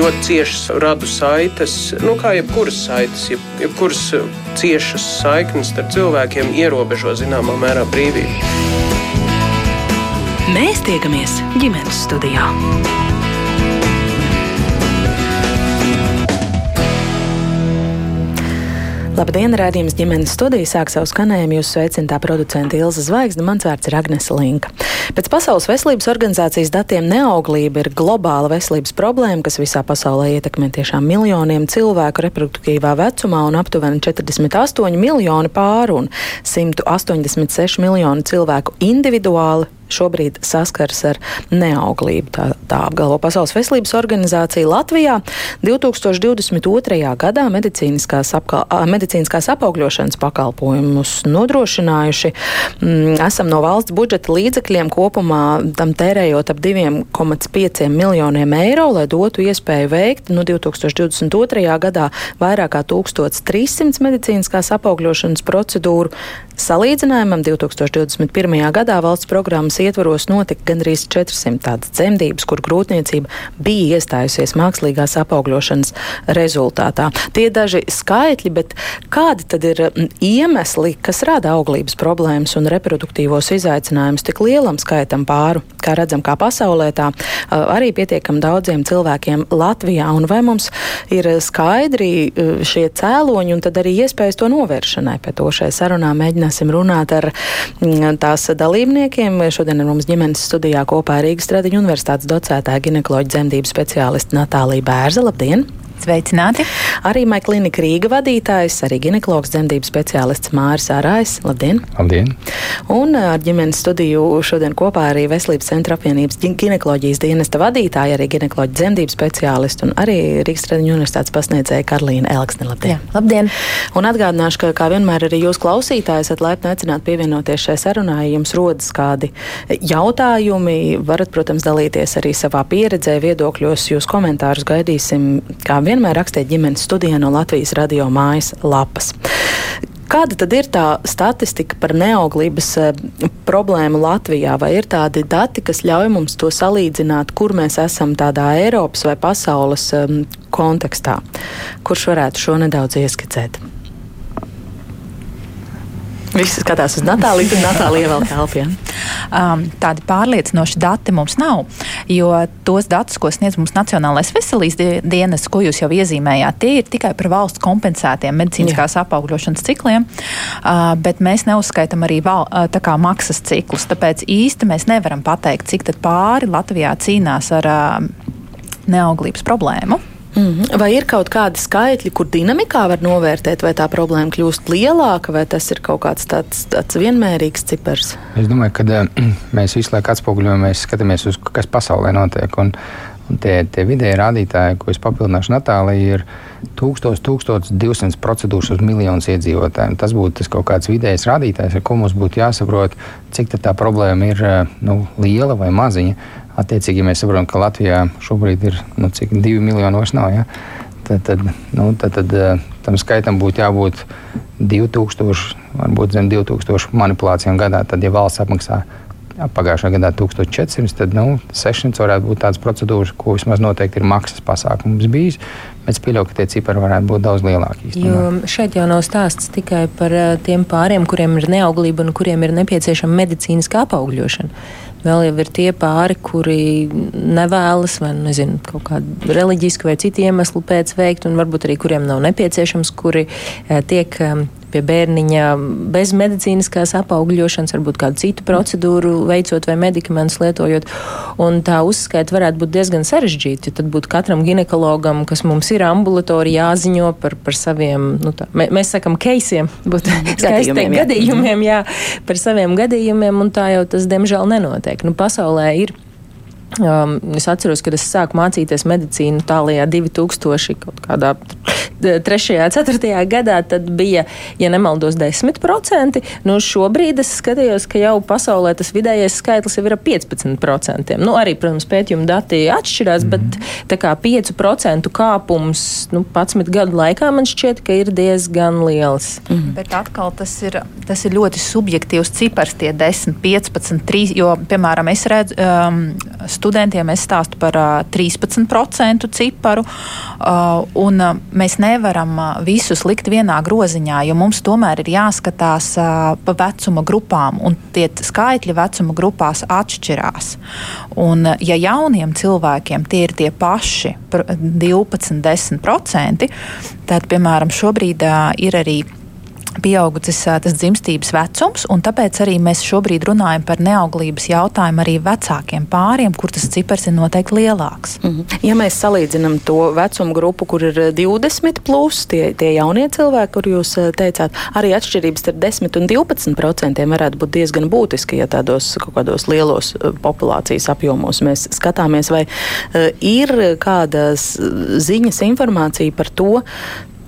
ļoti ciešas radu saites, nu, kā jebkuras saites, jeb, jebkuras ciešas saiknes starp cilvēkiem ierobežo zināmā mērā brīvību. Mēs tiekamies ģimenes studijā. Labdien, rādījums ģimenes studija sāk savu skanējumu. Jūs sveicināta producenta Ilza Zvaigzne, mans vārds ir Agnese Linka. Pēc Pasaules veselības organizācijas datiem neauglība ir globāla veselības problēma, kas visā pasaulē ietekmē tiešām miljoniem cilvēku reproduktīvā vecumā un aptuveni 48 miljoni pāru un 186 miljoni cilvēku individuāli šobrīd saskars ar neauglību. Tā, tā apgalvo Pasaules veselības organizācija Latvijā. 2022. gadā medicīniskās, apkal, medicīniskās apaugļošanas pakalpojumus nodrošinājuši. Mm, esam no valsts budžeta līdzekļiem kopumā tam tērējot ap 2,5 miljoniem eiro, lai dotu iespēju veikt nu, 2022. gadā vairāk kā 1300 medicīniskās apaugļošanas procedūru. Salīdzinājumam 2021. gadā valsts programmas ietvaros notika gandrīz 400 tādas dzemdības, kur grūtniecība bija iestājusies mākslīgās apaugļošanas rezultātā. Tie daži skaitļi, bet kādi tad ir iemesli, kas rada auglības problēmas un reproduktīvos izaicinājumus tik lielam skaitam pāru, kā redzam, kā pasaulē, tā arī pietiekam daudziem cilvēkiem Latvijā, un vai mums ir skaidri šie cēloņi un tad arī iespējas to novēršanai. Pēc to šai sarunā mēģināsim runāt ar tās dalībniekiem. Šodien Šodien ar mums ģimenes studijā kopā Rīgas Stradiņu universitātes docētāja ginekoloģa dzemdību speciāliste Natālija Bērza. Labdien! Sveicināti! Arī Maiklinika Rīga vadītājs, arī ginekologs dzemdību speciālists Māris Ārājs. Labdien! Labdien! Un ar ģimenes studiju šodien kopā arī Veselības centra apvienības ginekoloģijas dienesta vadītāja, arī ginekoloģa dzemdību speciālists un arī Rīgas Tradiņu universitātes pasniedzēja Karlīna Elksne. Labdien! Jā, labdien! Un atgādināšu, ka kā vienmēr arī jūs klausītāji esat laipni aicināti pievienoties šai sarunai, ja jums rodas kādi jautājumi. Varat, protams, dalīties arī savā pieredzē, viedokļos, jūs komentārus gaidīsim kā vienmēr rakstiet ģimenes studijā no Latvijas radio mājas lapas. Kāda tad ir tā statistika par neauglības eh, problēmu Latvijā? Vai ir tādi dati, kas ļauj mums to salīdzināt, kur mēs esam tādā Eiropas vai pasaules um, kontekstā? Kurš varētu šo nedaudz ieskicēt? Visi skatās uz Natāliju, tad Natālija vēl telpā. Um, tādi pārliecinoši dati mums nav, jo tos datus, ko sniedz mums Nacionālais veselības dienas, ko jūs jau iezīmējāt, tie ir tikai par valsts kompensētiem medicīniskās Jā. apaugļošanas cikliem, uh, bet mēs neuzskaitam arī val, uh, kā, maksas ciklus. Tāpēc īsti mēs nevaram pateikt, cik pāri Latvijā cīnās ar uh, neauglības problēmu. -hmm. Vai ir kaut kādi skaitļi, kur dinamikā var novērtēt, vai tā problēma kļūst lielāka, vai tas ir kaut kāds tāds, tāds vienmērīgs cipars? Es domāju, ka mēs visu laiku atspoguļojamies, skatāmies uz kas pasaulē notiek. Un, un tie, tie vidēji rādītāji, ko es papildināšu Natālijai, ir 1000-1200 procedūras uz miljonus iedzīvotājiem. Tas būtu tas kaut kāds vidējs rādītājs, ar ko mums būtu jāsaprot, cik tā problēma ir nu, liela vai maziņa. Attiecīgi, ja mēs saprotam, ka Latvijā šobrīd ir nu, cik divi miljoni vairs nav. Ja? Tad, tad, nu, tad, tad eh, tam skaitam būtu jābūt 2000, varbūt zem 2000 manipulācijām gadā. Tad, ja valsts apmaksā pagājušā gadā 1400, tad nu, 600 varētu būt tādas procedūras, ko vismaz noteikti ir maksas pasākums bijis. Es pieļauju, ka tie cipari varētu būt daudz lielāki. Jo šeit jau nav stāsts tikai par eh, tiem pāriem, kuriem ir neauglība un kuriem ir nepieciešama medicīniska apaugļošana. Vēl jau ir tie pāri, kuri nevēlas, vai nezinu, kaut kādu reliģisku vai citu iemeslu pēc veikt, un varbūt arī kuriem nav nepieciešams, kuri eh, tiek eh, pie bērniņa bez medicīniskās apaugļošanas, varbūt kādu citu procedūru veicot vai medikamentus lietojot. Un tā uzskaita varētu būt diezgan sarežģīta, jo tad būtu katram ginekologam, kas mums ir ambulatori, jāziņo par, par saviem, nu tā, mē, mēs sakam, keisiem, būtu skaisti teikt, gadījumiem, jā, par saviem gadījumiem, un tā jau tas, diemžēl, nenotiek. Nu, pasaulē ir Um, es atceros, kad es sāku mācīties medicīnu tālākajā 2000. kaut kādā 3. 4. gadā, tad bija, ja nemaldos, 10%. Nu, šobrīd es skatījos, ka jau pasaulē tas vidējais skaitlis jau ir ap 15%. Nu, arī, protams, pētījuma dati atšķirās, mm -hmm. bet tā kā 5% kāpums nu, 11 gadu laikā man šķiet, ka ir diezgan liels. Mm -hmm. Bet atkal tas ir, tas ir ļoti subjektīvs cipars, tie 10, 15, 3, jo, piemēram, es redzu um, studiju studentiem es stāstu par 13% ciparu, un mēs nevaram visus likt vienā groziņā, jo mums tomēr ir jāskatās pa vecuma grupām, un tie skaitļi vecuma grupās atšķirās. Un, ja jauniem cilvēkiem tie ir tie paši 12, 10%, tad, piemēram, šobrīd ir arī pieaugušas tas dzimstības vecums, un tāpēc arī mēs šobrīd runājam par neauglības jautājumu arī vecākiem pāriem, kur tas cipars ir noteikti lielāks. Mm -hmm. Ja mēs salīdzinām to vecumu grupu, kur ir 20, plus, tie, tie jaunie cilvēki, kur jūs teicāt, arī atšķirības starp 10 un 12 procentiem varētu būt diezgan būtiski, ja tādos kaut kādos lielos populācijas apjomos mēs skatāmies, vai ir kādas ziņas, informācija par to,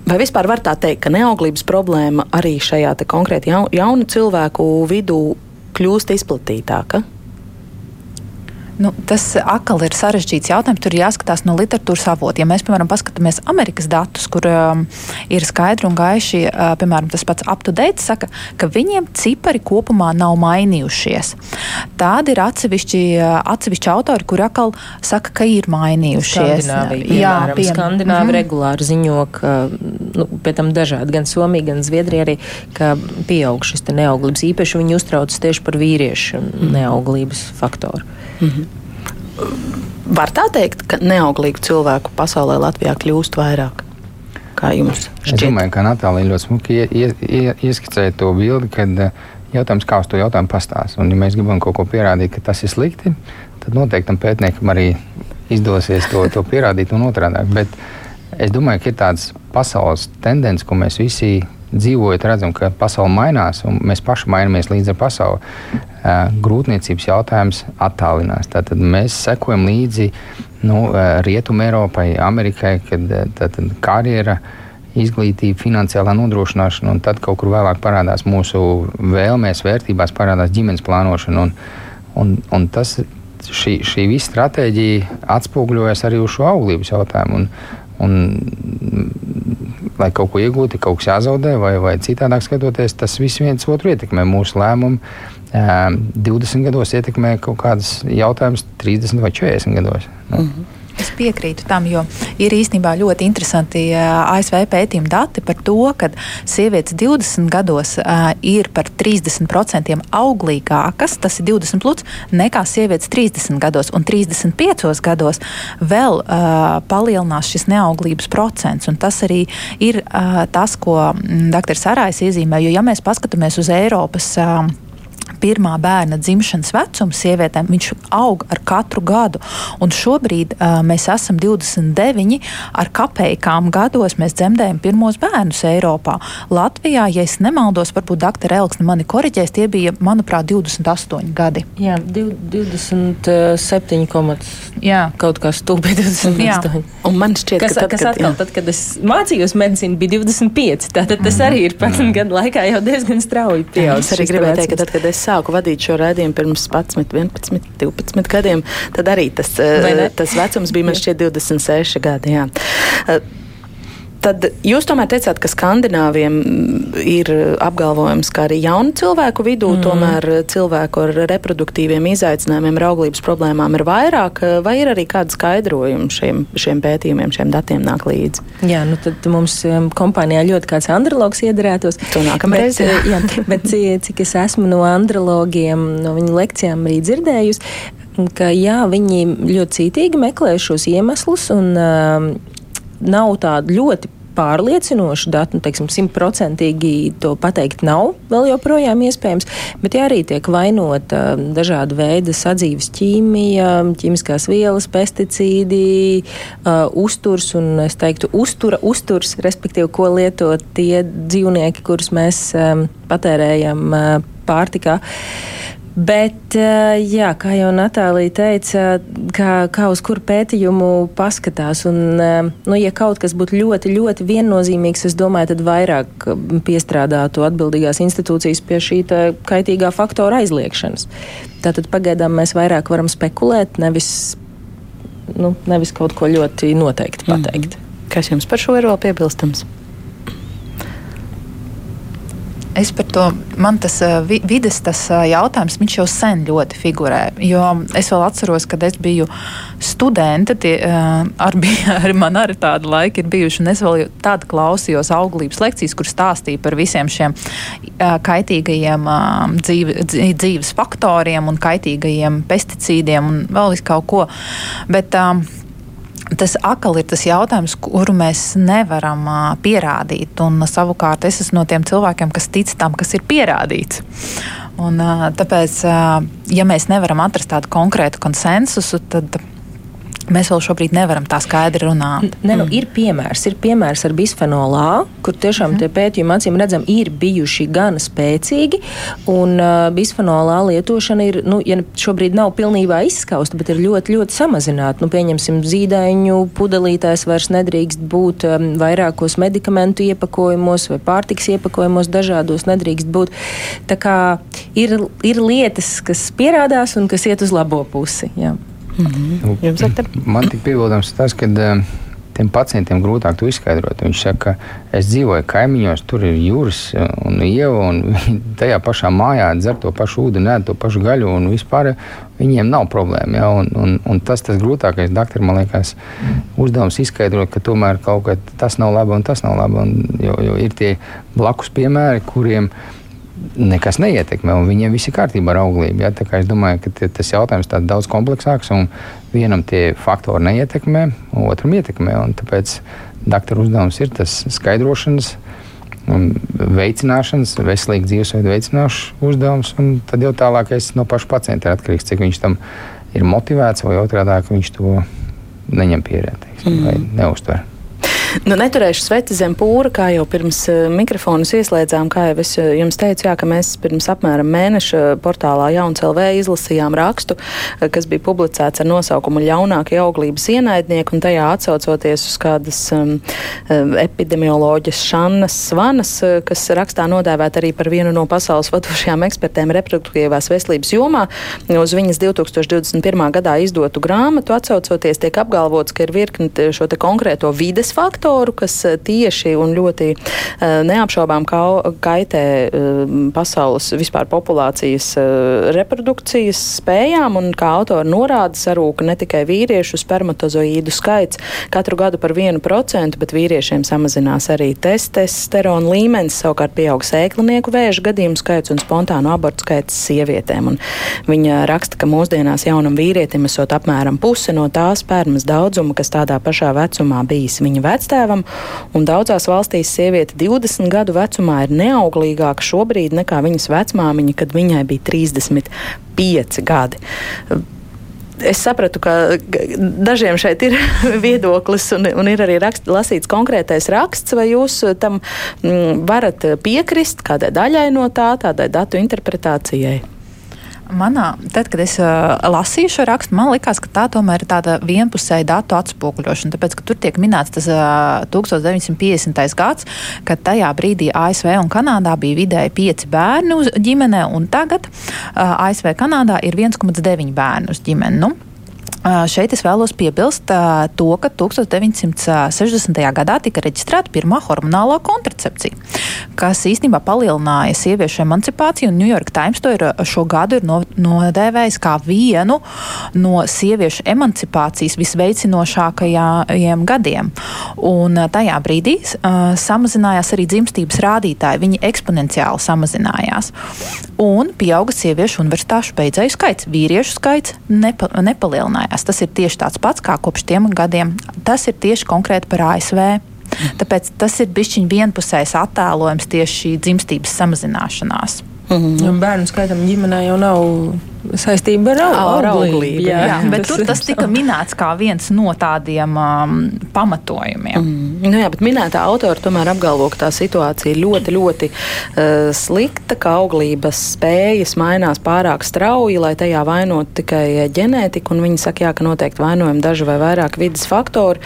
Vai vispār var tā teikt, ka neauglības problēma arī šajā konkrēti jaunu cilvēku vidū kļūst izplatītāka? Nu, tas atkal ir sarežģīts jautājums. Tur ir jāskatās no literatūras avotiem. Ja mēs, piemēram, paskatāmies Amerikas datus, kur um, ir skaidri un gaiši, uh, piemēram, tas pats aptudēts, saka, ka viņiem cipari kopumā nav mainījušies. Tādi ir atsevišķi, uh, atsevišķi autori, kuri atkal saka, ka ir mainījušies. Skandināvija, Jā, pie... Skandināvi mm -hmm. regulāri ziņo, ka nu, pie tam dažādi, gan Somija, gan Zviedrija arī, ka pieaug šis neauglības. Īpaši viņi uztraucas tieši par vīriešu neauglības faktoru. -hmm. Var tā teikt, ka neauglīgu cilvēku pasaulē Latvijā kļūst vairāk? Kā jums šķiet? Es domāju, ka Natālija ļoti smuki ie, ie, ie, ieskicēja to bildi, kad eh, jautājums, kā uz to jautājumu pastāst. Un, ja mēs gribam kaut ko pierādīt, ka tas ir slikti, tad noteikti tam pētniekam arī izdosies to, to pierādīt un otrādi. Bet es domāju, ka ir tādas pasaules tendences, ko mēs visi dzīvojot, redzam, ka pasaule mainās un mēs paši mainamies līdz ar pasauli. Grūtniecības jautājums attālinās. Tātad mēs sekojam līdzi nu, Rietumē, Eiropai, Amerikai, kad tātad, karjera izglītība, finansiālā nodrošināšana, un tad kaut kur vēlāk parādās mūsu vēlmēs, vērtībās, parādās ģimenes plānošana. Un, un, un tas, šī, šī visa stratēģija atspoguļojas arī uz šo auglības jautājumu. Un, un lai kaut ko iegūtu, kaut kas jāzaudē, vai, vai citādāk skatoties, tas viss viens otru ietekmē. Mūsu lēmumu 20 gados ietekmē kaut kādas jautājumas 30 vai 40 gados. Nu. Mm -hmm. Es piekrītu tam, jo ir īstenībā ļoti interesanti ASV pētījuma dati par to, ka sievietes 20 gados uh, ir par 30% auglīgākas, tas ir 20 plus, nekā sievietes 30 gados, un 35 gados vēl uh, palielinās šis neauglības procents. Tas arī ir uh, tas, ko dr. Sarājs iezīmē, jo ja mēs paskatāmies uz Eiropas uh, pirmā bērna dzimšanas vecums sievietēm, viņš aug ar katru gadu. Un šobrīd uh, mēs esam 29 ar kapekām gados, mēs dzemdējam pirmos bērnus Eiropā. Latvijā, ja es nemaldos, varbūt doktora Elksne mani koriģēs, tie bija, manuprāt, 28 gadi. Jā, 27, jā. kaut kā stūpīgi 28. Un man šķiet, kas, ka tad, kas atkal, jā. tad, kad es mācījos medicīnu, bija 25. Tātad tas mm. arī ir 15 gadu laikā jau diezgan strauji pieaudzis. Es arī gribēju teikt, ka tad, kad es sāku vadīt šo raidījumu pirms 11, 11, 12 gadiem, tad arī tas, eh, tas vecums bija man šķiet 26 gadi. Jā. Tad jūs tomēr teicāt, ka skandināviem ir apgalvojums, ka arī jaunu cilvēku vidū mm. tomēr cilvēku ar reproduktīviem izaicinājumiem, ar auglības problēmām ir vairāk, vai ir arī kāda skaidrojuma šiem, šiem pētījumiem, šiem datiem nāk līdzi? Jā, nu tad mums um, kompānijā ļoti kāds andrologs iedarētos. To nākamreiz. Bet, jā, bet cik es esmu no andrologiem, no viņu lekcijām arī dzirdējusi, ka jā, viņi ļoti cītīgi meklē šos iemeslus un um, nav tādu ļoti pārliecinošu datu, nu, teiksim, simtprocentīgi to pateikt nav vēl joprojām iespējams, bet ja arī tiek vainota dažāda veida sadzīves ķīmija, ķīmiskās vielas, pesticīdi, uh, uzturs un, es teiktu, uztura, uzturs, respektīvi, ko lieto tie dzīvnieki, kurus mēs um, patērējam uh, pārtikā. Bet, eh, jā, kā jau Natālija teica, kā, kā uz kuru pētījumu paskatās, un, eh, nu, ja kaut kas būtu ļoti, ļoti viennozīmīgs, es domāju, tad vairāk mm, piestrādātu atbildīgās institūcijas pie šī kaitīgā faktora aizliekšanas. Tātad pagaidām mēs vairāk varam spekulēt, nevis, nu, nevis kaut ko ļoti noteikti pateikt. Mm -hmm. Kas jums par šo ir vēl piebilstams? Es par to, man tas vi, vides tas jautājums, viņš jau sen ļoti figurē. Es vēl atceros, kad es biju studente, tie, ar, bija, ar man arī tāda laika ir bijuši, es vēl tādu klausījos auglības lekcijas, kur stāstīja par visiem šiem kaitīgajiem dzīve, dzīves faktoriem un kaitīgajiem pesticīdiem un vēl vis kaut ko. Bet, Tas atkal ir tas jautājums, kuru mēs nevaram uh, pierādīt. Un, uh, savukārt es esmu no tiem cilvēkiem, kas tic tam, kas ir pierādīts. Un, uh, tāpēc, uh, ja mēs nevaram atrast tādu konkrētu konsensusu, tad Mēs vēl šobrīd nevaram tā skaidri runāt. Ne, nu, mm. Ir piemērs, ir piemērs ar bisfenolu A, kur tiešām mm. tie pētījumi acīm redzam ir bijuši gan spēcīgi, un uh, bisfenola A lietošana ir, nu, ja šobrīd nav pilnībā izskausta, bet ir ļoti, ļoti samazināta. Nu, pieņemsim, zīdaiņu pudelītājs vairs nedrīkst būt um, vairākos medikamentu iepakojumos vai pārtiks iepakojumos dažādos nedrīkst būt. Tā kā ir, ir lietas, kas pierādās un kas iet uz labo pusi. Jā. Mm -hmm. Jums, Man tik piebildams tas, ka uh, tiem pacientiem grūtāk to izskaidrot. Viņš saka, ka es dzīvoju kaimiņos, tur ir jūras eh, un ieva, un tajā pašā mājā dzer to pašu ūdeni, ēd to pašu gaļu, un vispār viņiem nav problēma. Ja? Un, un, un tas tas grūtākais, doktor, man liekas, uzdevums izskaidrot, ka tomēr kaut kas tas nav labi un tas nav labi. Un, jo, jo ir tie blakus piemēri, kuriem ir nekas neietekmē, un viņiem viss ir kārtībā ar auglību. Ja? Es domāju, ka tas jautājums ir daudz kompleksāks, un vienam tie faktori neietekmē, otram ietekmē. Tāpēc doktora uzdevums ir tas skaidrošanas. Veicināšanas, veselīga dzīvesveida veicināšanas uzdevums, un tad jau tālākais no paša pacienta ir atkarīgs, cik viņš tam ir motivēts, vai otrādi, ka viņš to neņem teiksim, mm. vai neuztver. Nu, neturēšu sveci zem pūra, kā jau pirms uh, mikrofonus ieslēdzām. Kā jau es uh, jums teicu, jā, ka mēs pirms apmēram mēneša portālā Jauns LV izlasījām rakstu, uh, kas bija publicēts ar nosaukumu Ļaunākie auglības ienaidnieki, un tajā atsaucoties uz kādas um, epidemioloģijas Šannas Svanas, kas rakstā nodēvēt arī par vienu no pasaules vadošajām ekspertēm reproduktīvās veselības jomā. Uz viņas 2021. gadā izdotu grāmatu atsaucoties tiek apgalvots, ka ir virkni šo konkrēto vides faktu faktoru, kas eh, tieši un ļoti eh, neapšaubām kaitē eh, pasaules vispār populācijas reprodukcijas spējām, un kā autori norāda, sarūka ne tikai vīriešu spermatozoīdu skaits katru gadu par vienu procentu, bet vīriešiem samazinās arī testosterona līmenis, savukārt pieaug sēklinieku vēža gadījumu skaits un spontānu abortu skaits sievietēm. Un viņa raksta, ka mūsdienās jaunam vīrietim esot apmēram puse no tās spermas daudzuma, kas tādā pašā vecumā bijis viņa vecāks vectēvam, un daudzās valstīs sieviete 20 gadu vecumā ir neauglīgāka šobrīd nekā viņas vecmāmiņa, kad viņai bija 35 gadi es sapratu, ka dažiem šeit ir viedoklis un, un ir arī rakst, lasīts konkrētais raksts, vai jūs tam mm, varat piekrist kādai daļai no tā, tādai datu interpretācijai? Manā, tad, kad es uh, lasīju šo rakstu, man liekas, ka tā tomēr ir tāda vienpusēja datu atspoguļošana. Tāpēc, ka tur tiek minēts tas uh, 1950. gads, kad tajā brīdī ASV un Kanādā bija vidēji pieci bērni uz ģimenē, un tagad uh, ASV Kanādā ir 1,9 bērnu uz ģimeni. Nu, Šeit es vēlos piebilst to, ka 1960. gadā tika reģistrēta pirmā hormonālā kontracepcija, kas īstenībā palielināja sieviešu emancipāciju. York Times to ir šo gadu ir nodēvējis kā vienu no sieviešu emancipācijas visveicinošākajiem gadiem. Un tajā brīdī uh, samazinājās arī dzimstības rādītāji. Viņi eksponenciāli samazinājās. Un pieauga sieviešu universitāšu beidzēju skaits. Vīriešu skaits nepa, nepalielinājās mainījās. Tas ir tieši tāds pats kā kopš tiem gadiem. Tas ir tieši konkrēti par ASV. Tāpēc tas ir bijis vienpusējs attēlojums tieši šī dzimstības samazināšanās. Mm -hmm. Bērnu skaitam ģimenē jau nav saistība ar, ar auglību. Jā, jā, bet tur tas tika minēts kā viens no tādiem um, pamatojumiem. Mm. Nu jā, bet minētā autora tomēr apgalvo, ka tā situācija ir ļoti, ļoti uh, slikta, ka auglības spējas mainās pārāk strauji, lai tajā vainot tikai ģenētiku. Viņi saka, jā, ka noteikti vainojami daži vai vairāk vidas faktori.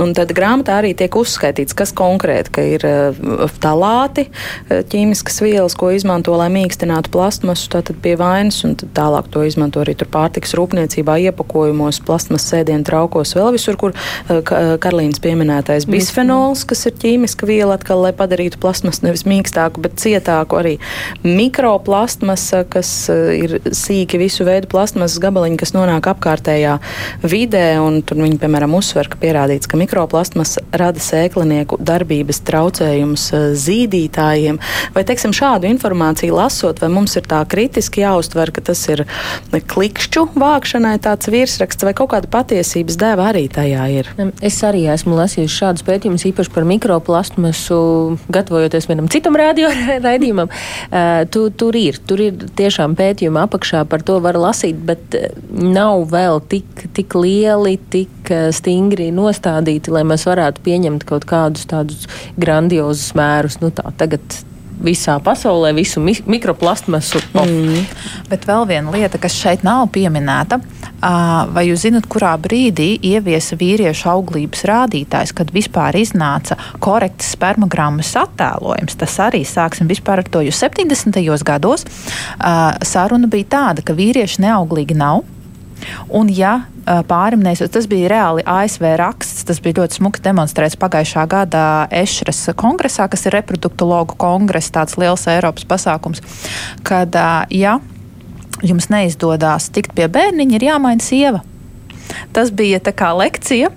Un tad grāmatā arī tiek uzskaitīts, kas konkrēti, ka ir uh, talāti, uh, ķīmiskas vielas, ko izmanto, lai mīkstinātu plastmasu, tātad pie vainas un tālāk tālāk to izmanto arī pārtiks rūpniecībā, iepakojumos, plasmas sēdienu traukos, vēl visur, kur Karlīnas pieminētais bisfenols, kas ir ķīmiska viela atkal, lai padarītu plasmas nevis mīkstāku, bet cietāku, arī mikroplastmasa, kas ir sīki visu veidu plasmasas gabaliņi, kas nonāk apkārtējā vidē, un tur viņi, piemēram, uzsver, ka pierādīts, ka mikroplasmas rada sēklinieku darbības traucējumus zīdītājiem. Vai, teiksim, šādu informāciju lasot, vai mums ir tā kritiski jāuztver, ka tas ir klikšķu vākšanai tāds virsraksts, vai kaut kāda patiesības deva arī tajā ir? Es arī esmu lasījusi šādus pētījumus, īpaši par mikroplastmasu, gatavojoties vienam citam radio raidījumam. Uh, tu, tur ir, tur ir tiešām pētījumi apakšā, par to var lasīt, bet nav vēl tik, tik lieli, tik stingri nostādīti, lai mēs varētu pieņemt kaut kādus tādus grandiozus mērus. Nu, tā, tagad visā pasaulē, visu mi mikroplastmasu. Mm. Bet vēl viena lieta, kas šeit nav pieminēta, vai jūs zinat, kurā brīdī ieviesa vīriešu auglības rādītājs, kad vispār iznāca korekts spermogrammas attēlojums? Tas arī sāksim vispār ar to, jo 70. gados saruna bija tāda, ka vīrieši neauglīgi nav. Un, ja pārim nesot, tas bija reāli ASV raksts, tas bija ļoti smuki demonstrēts pagājušā gada Ešras kongresā, kas ir reproduktologu kongress, tāds liels Eiropas pasākums, kad, ja jums neizdodas tikt pie bērniņa, ir jāmaina sieva. Tas bija kā lekcija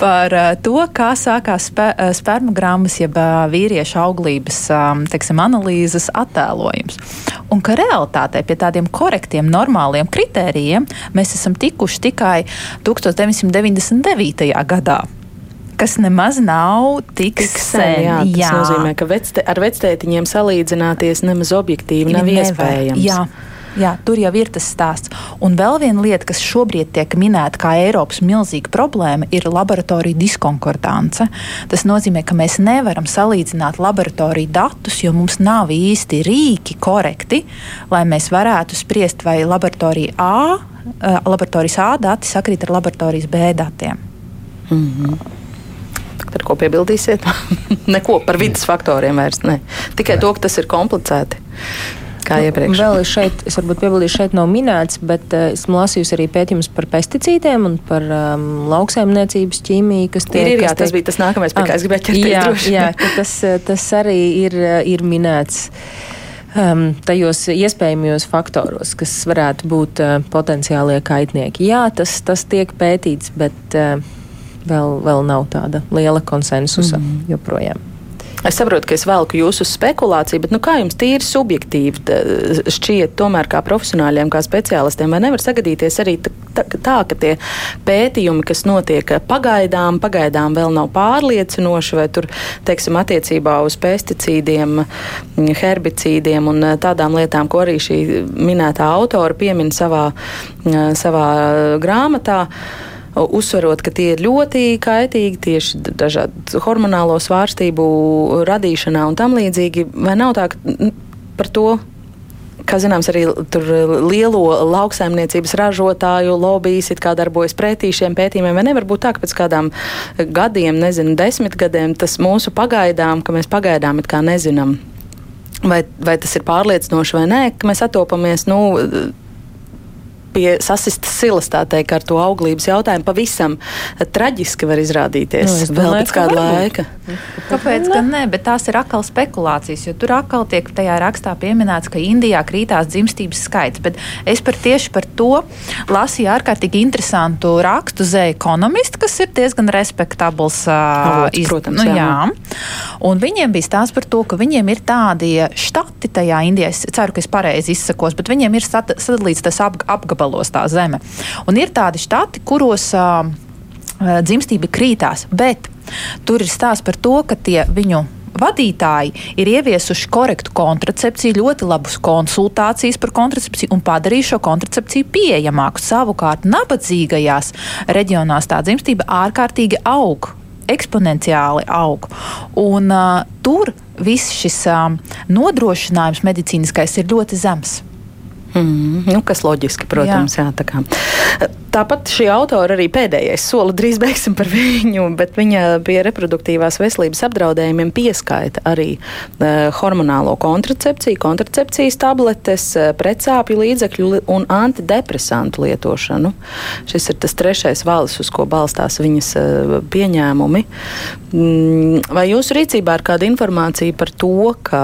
par uh, to, kā sākās spe, uh, spermogrammas, jeb uh, vīriešu auglības teiksim, analīzes attēlojums. Un ka realitātē pie tādiem korektiem, normāliem kritērijiem mēs esam tikuši tikai 1999. gadā kas nemaz nav tik, tik sen. sen jā, tas jā. nozīmē, ka vecte, ar vectētiņiem salīdzināties nemaz objektīvi nav Nevar. iespējams. Jā. Jā, tur jau ir tas stāsts. Un vēl viena lieta, kas šobrīd tiek minēta kā Eiropas milzīga problēma, ir laboratorija diskonkordance. Tas nozīmē, ka mēs nevaram salīdzināt laboratoriju datus, jo mums nav īsti rīki korekti, lai mēs varētu spriest, vai laboratorija A, eh, laboratorijas A dati sakrīt ar laboratorijas B datiem. Mm -hmm. Ar ko piebildīsiet? Neko par vidas faktoriem vairs ne. Tikai to, ka tas ir komplicēti kā nu, iepriekš. Vēl šeit, es varbūt piebildīšu, šeit nav minēts, bet uh, esmu lasījusi arī pētījumus par pesticīdiem un par um, lauksaimniecības ķīmiju, kas tiek. Ir, ir, jā, tas bija tas nākamais, pie kā es gribēju ķerties jā, droši. Jā, tas, eh, tas arī ir, eh, ir minēts. Um, tajos iespējamajos faktoros, kas varētu būt uh, potenciālie kaitnieki. Jā, tas, tas tiek pētīts, bet uh, vēl, vēl nav tāda liela konsensusa mm joprojām. Es saprotu, ka es velku jūsu spekulāciju, bet nu, kā jums tīri subjektīvi šķiet, tomēr kā profesionāļiem, kā speciālistiem, vai nevar sagadīties arī tā, ka tie pētījumi, kas notiek pagaidām, pagaidām vēl nav pārliecinoši, vai tur, teiksim, attiecībā uz pesticīdiem, herbicīdiem un tādām lietām, ko arī šī minētā autora piemin savā, savā grāmatā uzsverot, ka tie ir ļoti kaitīgi tieši dažādu hormonālo svārstību radīšanā un tam līdzīgi. Vai nav tā, ka par to kā zināms, arī lielo lauksaimniecības ražotāju lobbyis darbojas pretī šiem pētījumiem. Vai nevar būt tā, ka pēc kādām gadiem, nezinu, desmit gadiem tas mūsu pagaidām, ka mēs pagaidām it kā nezinām, vai, vai tas ir pārliecinoši vai nē, ka mēs atopamies, nu, pie sasistas silas, tā teikt, ar to auglības jautājumu pavisam traģiski var izrādīties nu, vēl pēc kāda laika. Kāpēc gan ne? Bet tās ir atkal spekulācijas, jo tur atkal tiek tajā rakstā pieminēts, ka Indijā krītās dzimstības skaits. Bet es par tieši par to lasīju ārkārtīgi interesantu rakstu The Economist, kas ir diezgan respektabls. Avots, iz, protams, nu, jā. jā. Un viņiem bija stāsts par to, ka viņiem ir tādi štati tajā Indijā, es ceru, ka es pareizi izsakos, bet viņiem ir sadalīts tas ap, apgabals gabalos tā zeme. Un ir tādi štati, kuros uh, dzimstība krītās, bet tur ir stāsts par to, ka tie viņu vadītāji ir ieviesuši korektu kontracepciju, ļoti labus konsultācijas par kontracepciju un padarījuši šo kontracepciju pieejamāku. Savukārt, nabadzīgajās reģionās tā dzimstība ārkārtīgi aug. Eksponenciāli aug. Un, uh, tur viss šis uh, nodrošinājums medicīniskais ir ļoti zems. Mm, nu, kas loģiski, protams, jā. Jā, tā kā. Tāpat šī autora arī pēdējais soli drīz beigsim par viņu, bet viņa pie reproduktīvās veselības apdraudējumiem pieskaita arī uh, hormonālo kontracepciju, kontracepcijas tabletes, uh, precāpju līdzekļu un antidepresantu lietošanu. Šis ir tas trešais valis, uz ko balstās viņas uh, pieņēmumi. Mm, vai jūsu rīcībā ir kāda informācija par to, ka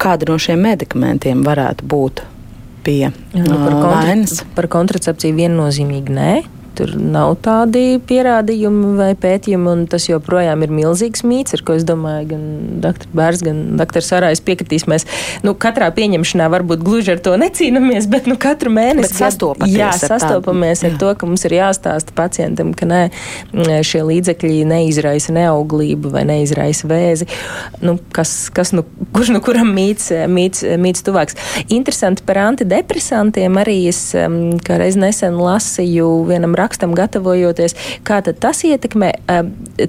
kāda no šiem medikamentiem varētu būt pie nu, par, kontra, vainas? par kontracepciju viennozīmīgi nē. Tur nav tādi pierādījumi vai pētījumi, un tas joprojām ir milzīgs mīts, ar ko es domāju, gan dr. Bērs, gan dr. Sarājs piekritīs. Mēs nu, katrā pieņemšanā varbūt gluži ar to necīnāmies, bet nu, katru mēnesi sastopamies, jā, sastopamies ar, ar to, ka mums ir jāstāsta pacientam, ka nē, šie līdzekļi neizraisa neauglību vai neizraisa vēzi. Nu, kas, kas, nu, kurš nu kuram mīts, mīts, mīts tuvāks? Interesanti par antidepresantiem arī es reiz nesen lasīju vienam rakstam rakstam gatavojoties, kā tas ietekmē.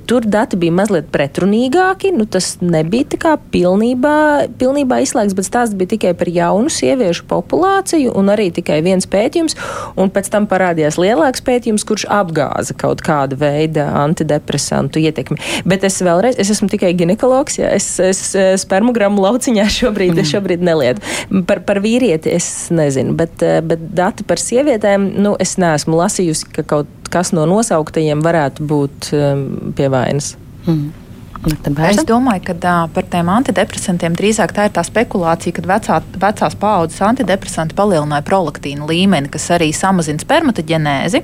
Tur dati bija mazliet pretrunīgāki. Nu, tas nebija tā kā pilnībā, pilnībā izslēgts, bet stāsts bija tikai par jaunu sieviešu populāciju un arī tikai viens pētījums. Un pēc tam parādījās lielāks pētījums, kurš apgāza kaut kādu veidu antidepresantu ietekmi. Bet es vēlreiz, es esmu tikai ginekologs, ja es, es spermogramu lauciņā šobrīd, šobrīd nelietu. Par, par vīrieti es nezinu, bet, bet dati par sievietēm, nu, es neesmu lasījusi, ka kaut kas no nosauktajiem varētu būt um, pie vainas. Mm. Es domāju, ka uh, par tiem antidepresantiem drīzāk tā ir tā spekulācija, ka vecā, vecās paaudzes antidepresanti palielināja prolaktīnu līmeni, kas arī samazina spermatoģenēzi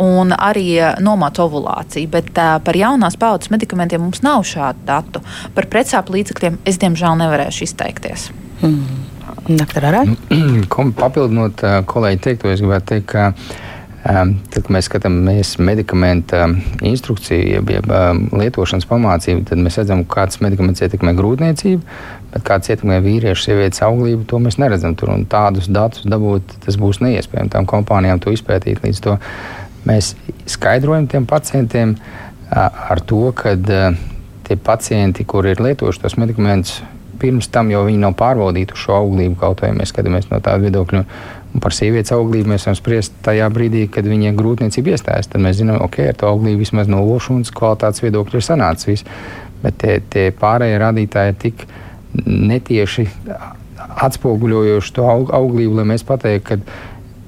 un arī nomāca ovulāciju. Bet uh, par jaunās paaudzes medikamentiem mums nav šādu datu. Par precāpu līdzekļiem es diemžēl nevarēšu izteikties. Mm. Doktor Arā? Papildinot kolēģi teikto, es gribētu teikt, ka Tad, kad mēs skatāmies medikamentu instrukciju, jeb, jeb lietošanas pamācību, tad mēs redzam, kāds medikaments ietekmē grūtniecību, bet kāds ietekmē vīriešu, sievietes auglību, to mēs neredzam. Tur un tādus datus dabūt, tas būs neiespējami tām kompānijām to izpētīt. Līdz to mēs skaidrojam tiem pacientiem ar to, ka tie pacienti, kuri ir lietojuši tos medikamentus, pirms tam jau viņi nav pārbaudījuši šo auglību, kaut vai mēs skatāmies no tāda viedokļa. Par sievietes auglību mēs varam spriest tajā brīdī, kad viņai grūtniecība iestājas. Tad mēs zinām, ok, ar to auglību vismaz no lošanas kvalitātes viedokļa ir sanācis viss. Bet tie, tie pārējie rādītāji ir tik netieši atspoguļojoši to auglību, lai mēs pateiktu,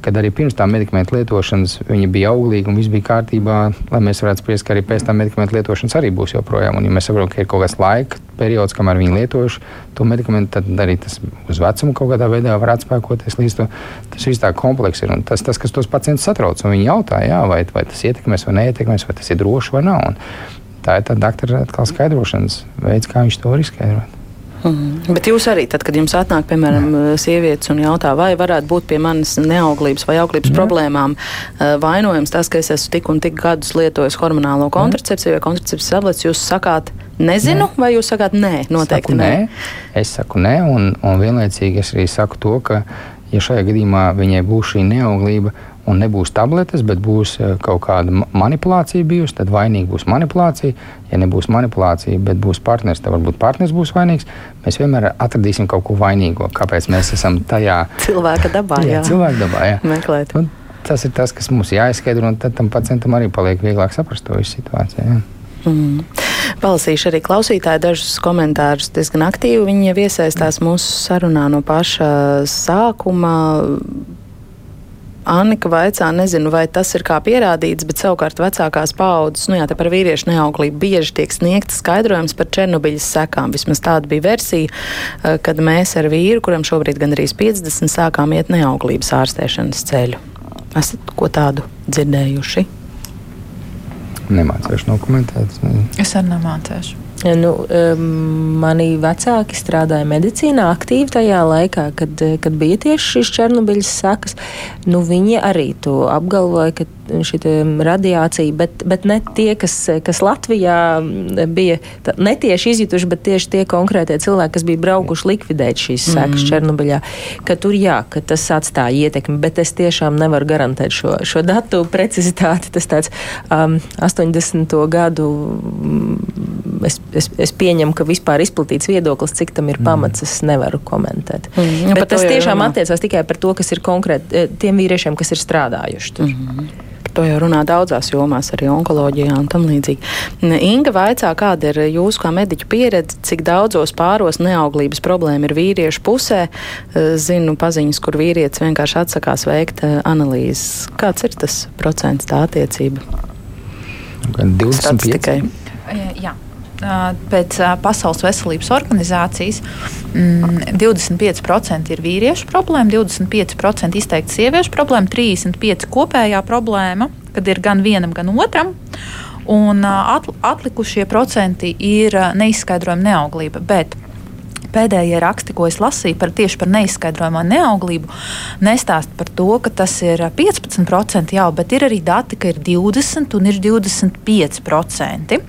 kad arī pirms tam medikamentu lietošanas viņa bija auglīga un viss bija kārtībā, lai mēs varētu spriest, ka arī pēc tam medikamentu lietošanas arī būs joprojām. Un, ja mēs saprotam, ka ir kaut kāds laika periods, kamēr viņi lietojuši to medikamentu, tad arī tas uz vecumu kaut kādā veidā var atspēkoties līdz to. Tas viss tā komplekss ir un tas, tas kas tos pacientus satrauc. Viņi jautā, jā, vai, vai tas ietekmēs vai neietekmēs, vai tas ir droši vai nav. Un tā ir tā doktora atkal skaidrošanas veids, kā viņš to var izskaidrot. Mm. Bet jūs arī, tad, kad jums atnāk, piemēram, Jā. sievietes un jautā, vai varētu būt pie manas neauglības vai auglības Jā. problēmām eh, vainojams tas, ka es esmu tik un tik gadus lietojis hormonālo kontracepciju vai kontracepcijas tabletes, jūs sakāt, nezinu, nē. vai jūs sakāt, nē, noteikti saku, nē. nē. Es saku nē, un, un vienlaicīgi es arī saku to, ka, ja šajā gadījumā viņai būs šī neauglība, un nebūs tabletes, bet būs eh, kaut kāda manipulācija bijusi, tad vainīga būs manipulācija. Ja nebūs manipulācija, bet būs partneris, tad varbūt partneris būs vainīgs. Mēs vienmēr atradīsim kaut ko vainīgo. Kāpēc mēs esam tajā cilvēka dabā? Jā, jā. cilvēka dabā. Jā. Meklēt. Un tas ir tas, kas mums jāizskaidro, un tad tam pacientam arī paliek vieglāk saprast to visu situāciju. Jā. Mm. Palasīšu arī klausītāju dažus komentārus. Diezgan aktīvi viņi jau iesaistās mūsu sarunā no paša sākuma Annika vaicā, nezinu, vai tas ir kā pierādīts, bet savukārt vecākās paaudzes, nu jā, te par vīriešu neauglību bieži tiek sniegts skaidrojums par Černobiļas sekām. Vismaz tāda bija versija, eh, kad mēs ar vīru, kuram šobrīd gandrīz 50, sākām iet neauglības ārstēšanas ceļu. Esat ko tādu dzirdējuši? Nemācīšu nokomentēt. Es arī nemācīšu. Nu, mani vecāki strādāja medicīnā aktīvi tajā laikā, kad, kad bija tieši šīs Černobiļas sekas. Nu, viņi arī to apgalvoja, ka šī radiācija, bet, bet ne tie, kas, kas Latvijā bija netieši izjutuši, bet tieši tie konkrētie cilvēki, kas bija braukuši likvidēt šīs sekas mm. Černobiļā, ka tur jā, ka tas atstāja ietekmi, bet es tiešām nevaru garantēt šo, šo datu precizitāti. Tas tāds um, 80. gadu es, es, es pieņemu, ka vispār izplatīts viedoklis, cik tam ir mm. pamats, es nevaru komentēt. Mm, Bet tas tiešām runā. attiecās tikai par to, kas ir konkrēti eh, tiem vīriešiem, kas ir strādājuši tur. Mm -hmm. To jau runā daudzās jomās, arī onkoloģijā un tam līdzīgi. Inga vaicā, kāda ir jūsu kā mediķa pieredze, cik daudzos pāros neauglības problēma ir vīriešu pusē. Eh, zinu paziņas, kur vīrietis vienkārši atsakās veikt eh, analīzes. Kāds ir tas procents tā attiecība? 25. Jā. Pēc Pasaules veselības organizācijas 25% mm, ir vīriešu problēma, 25% izteikti sieviešu problēma, 35% kopējā problēma, kad ir gan vienam, gan otram. Un atlikušie procenti ir neizskaidrojama neauglība. Bet pēdējie raksti, ko es lasīju par tieši par neizskaidrojamo neauglību, nestāst par to, ka tas ir 15% jau, bet ir arī dati, ka ir 20 un ir 25%.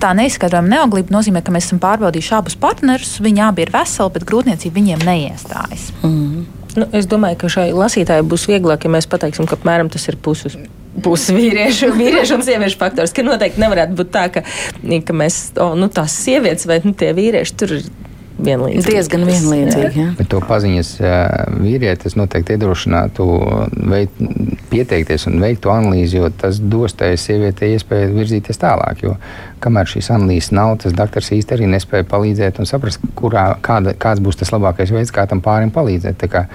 Tā neizskaidrojama neauglība nozīmē, ka mēs esam pārbaudījuši abus partnerus. Viņi abi ir veseli, bet grūtniecība viņiem neiestājas. Mm nu, es domāju, ka šai lasītājai būs vieglāk, ja mēs pateiksim, ka apmēram tas ir puses pusi vīriešu, vīriešu un sieviešu faktors. Ka noteikti nevarētu būt tā, ka, ka mēs, oh, nu, tās sievietes vai nu, tie vīrieši tur ir vienlīdzīgi. Diezgan vienlīdzīgi. Jā. Bet to paziņas vīrietis noteikti iedrošinātu veikt, pieteikties un veikt to analīzi, jo tas dos tai sievietei iespēju virzīties tālāk. Jo kamēr šīs analīzes nav, tas doktors īsti arī nespēja palīdzēt un saprast, kurā, kāda, kāds būs tas labākais veids, kā tam pārim palīdzēt. Tā kā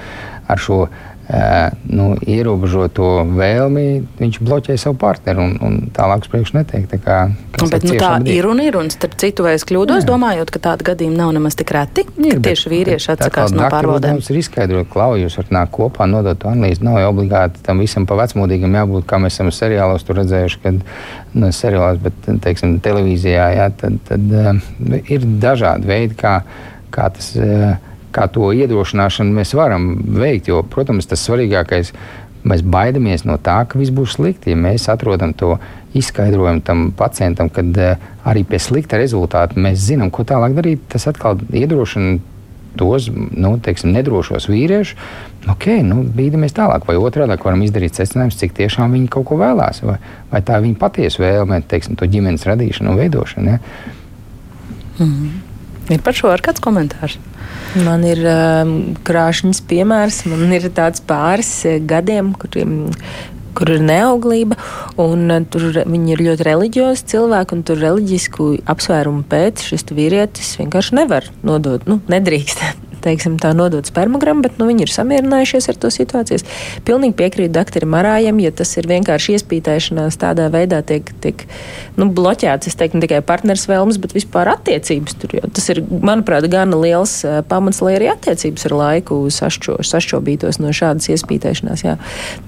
ar šo nu, ierobežoto vēlmi, viņš bloķē savu partneri un, un tālāk uz priekšu netiek. Tā, kā, Bet, nu, tā ir un ir, un starp citu, vai es kļūdos, Jā. domājot, ka tāda gadījuma nav nemaz tik reti, ir, ka tieši vīrieši atsakās no pārbaudēm. Mums ir izskaidrot, klauj, jūs varat nākt kopā, nodot analīzi. Nav jau obligāti tam visam pa vecmodīgam jābūt, kā mēs esam seriālos tur redzējuši, kad nu, seriālos, bet, teiksim, televīzijā, jā, tad, tad uh, ir dažādi veidi, kā, kā tas. Uh, kā to iedrošināšanu mēs varam veikt. Jo, protams, tas svarīgākais mēs baidamies no tā, ka viss būs slikti. Ja mēs atrodam to izskaidrojumu tam pacientam, kad uh, arī pie slikta rezultāta mēs zinām, ko tālāk darīt, tas atkal iedrošina tos nu, teiksim, nedrošos vīriešus. Ok, nu, bīdamies tālāk, vai otrādi varam izdarīt secinājumus, cik tiešām viņi kaut ko vēlās, vai, vai tā ir viņa patiesa vēlme, teiksim, to ģimenes radīšanu un veidošanu. Ja? Mm -hmm. Ir par šo ar kāds komentārs? Man ir um, krāšņs piemērs. Man ir tāds pāris eh, gadiem, kuriem kur ir neauglība, un uh, tur viņi ir ļoti reliģiozi cilvēki, un tur reliģisku apsvērumu pēc šis vīrietis vienkārši nevar nodot, nu, nedrīkst teiksim, tā nodot spermogramu, bet nu, viņi ir samierinājušies ar to situāciju. Pilnīgi piekrītu doktoram Marājam, ja tas ir vienkārši iespītēšanās tādā veidā tiek, tiek nu, bloķēts, es teiktu, ne tikai partners vēlmes, bet vispār attiecības tur. Tas ir, manuprāt, gana liels uh, pamats, lai arī attiecības ar laiku sašķo, sašķobītos no šādas iespītēšanās. Jā.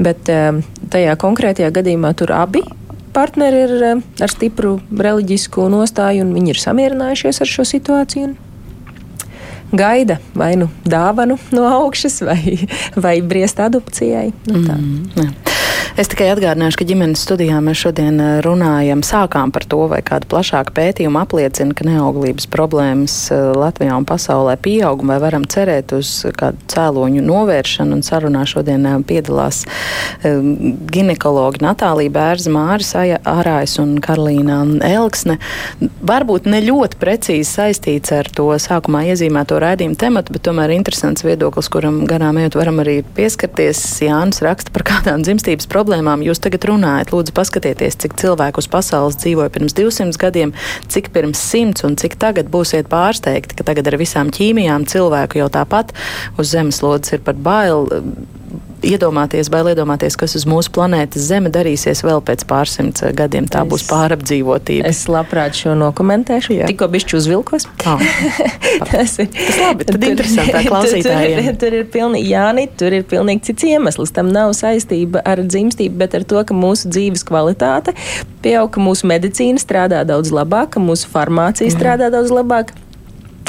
Bet um, tajā konkrētajā gadījumā tur abi partneri ir ar stipru reliģisku nostāju, un viņi ir samierinājušies ar šo situāciju gaida vai nu dāvanu no augšas, vai, vai briest adopcijai. Nu, tā. mm, jā. Es tikai atgādināšu, ka ģimenes studijā mēs šodien eh, runājam, sākām par to, vai kāda plašāka pētījuma apliecina, ka neauglības problēmas eh, Latvijā un pasaulē pieaug, vai varam cerēt uz kādu cēloņu novēršanu. Un sarunā šodien eh, piedalās ginekologi Natālija Bērza, Māris Arājs un Karolīna Elksne. Varbūt ne ļoti precīzi saistīts ar to sākumā iezīmēto raidījumu tematu, bet tomēr interesants viedoklis, kuram garām ejot varam arī pieskarties. Jānis raksta par kādām dzimstības problēmām problēmām jūs tagad runājat? Lūdzu, paskatieties, cik cilvēku uz pasaules dzīvoja pirms 200 gadiem, cik pirms 100 un cik tagad būsiet pārsteigti, ka tagad ar visām ķīmijām cilvēku jau tāpat uz zemeslodes ir pat bail iedomāties, bail iedomāties, kas uz mūsu planētas Zeme darīsies vēl pēc pārsimts gadiem. Tā es, būs pārapdzīvotība. Es labprāt šo nokomentēšu. Jā. Tikko bišķi uzvilkos. Oh. tas ir tas labi. Tad interesantāk klausītājiem. Tur, tur, tur ir pilnīgi, Jāni, tur ir pilnīgi cits iemesls. Tam nav saistība ar dzimstību, bet ar to, ka mūsu dzīves kvalitāte pieaug, ka mūsu medicīna strādā daudz labāk, ka mūsu farmācija mm. strādā daudz labāk.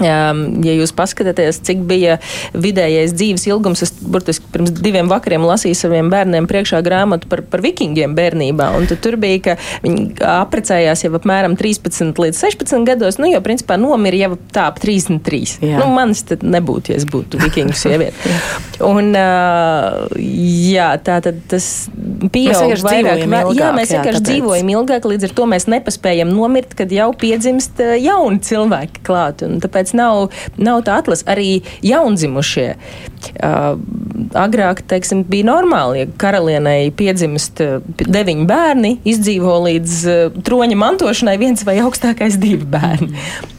Ja jūs paskatāties, cik bija vidējais dzīves ilgums, es burtiski pirms diviem vakariem lasīju saviem bērniem priekšā grāmatu par, par vikingiem bērnībā. Tur bija, ka viņi apprecējās jau apmēram 13 līdz 16 gados, nu jau principā nomira jau tā ap 33. Jā. Nu, manis tad nebūtu, ja es būtu vikingu sieviete. Un, jā, tā tad tas pieaug vairāk. Ilgāk, jā, mēs vienkārši tāpēc. dzīvojam ilgāk, līdz ar to mēs nepaspējam nomirt, kad jau piedzimst uh, jauni cilvēki klāt. Un tāpēc nav, nav tā atlase. Arī jaundzimušie. Uh, agrāk, teiksim, bija normāli, ja karalienei piedzimst deviņi bērni, izdzīvo līdz uh, troņa mantošanai viens vai augstākais divi bērni.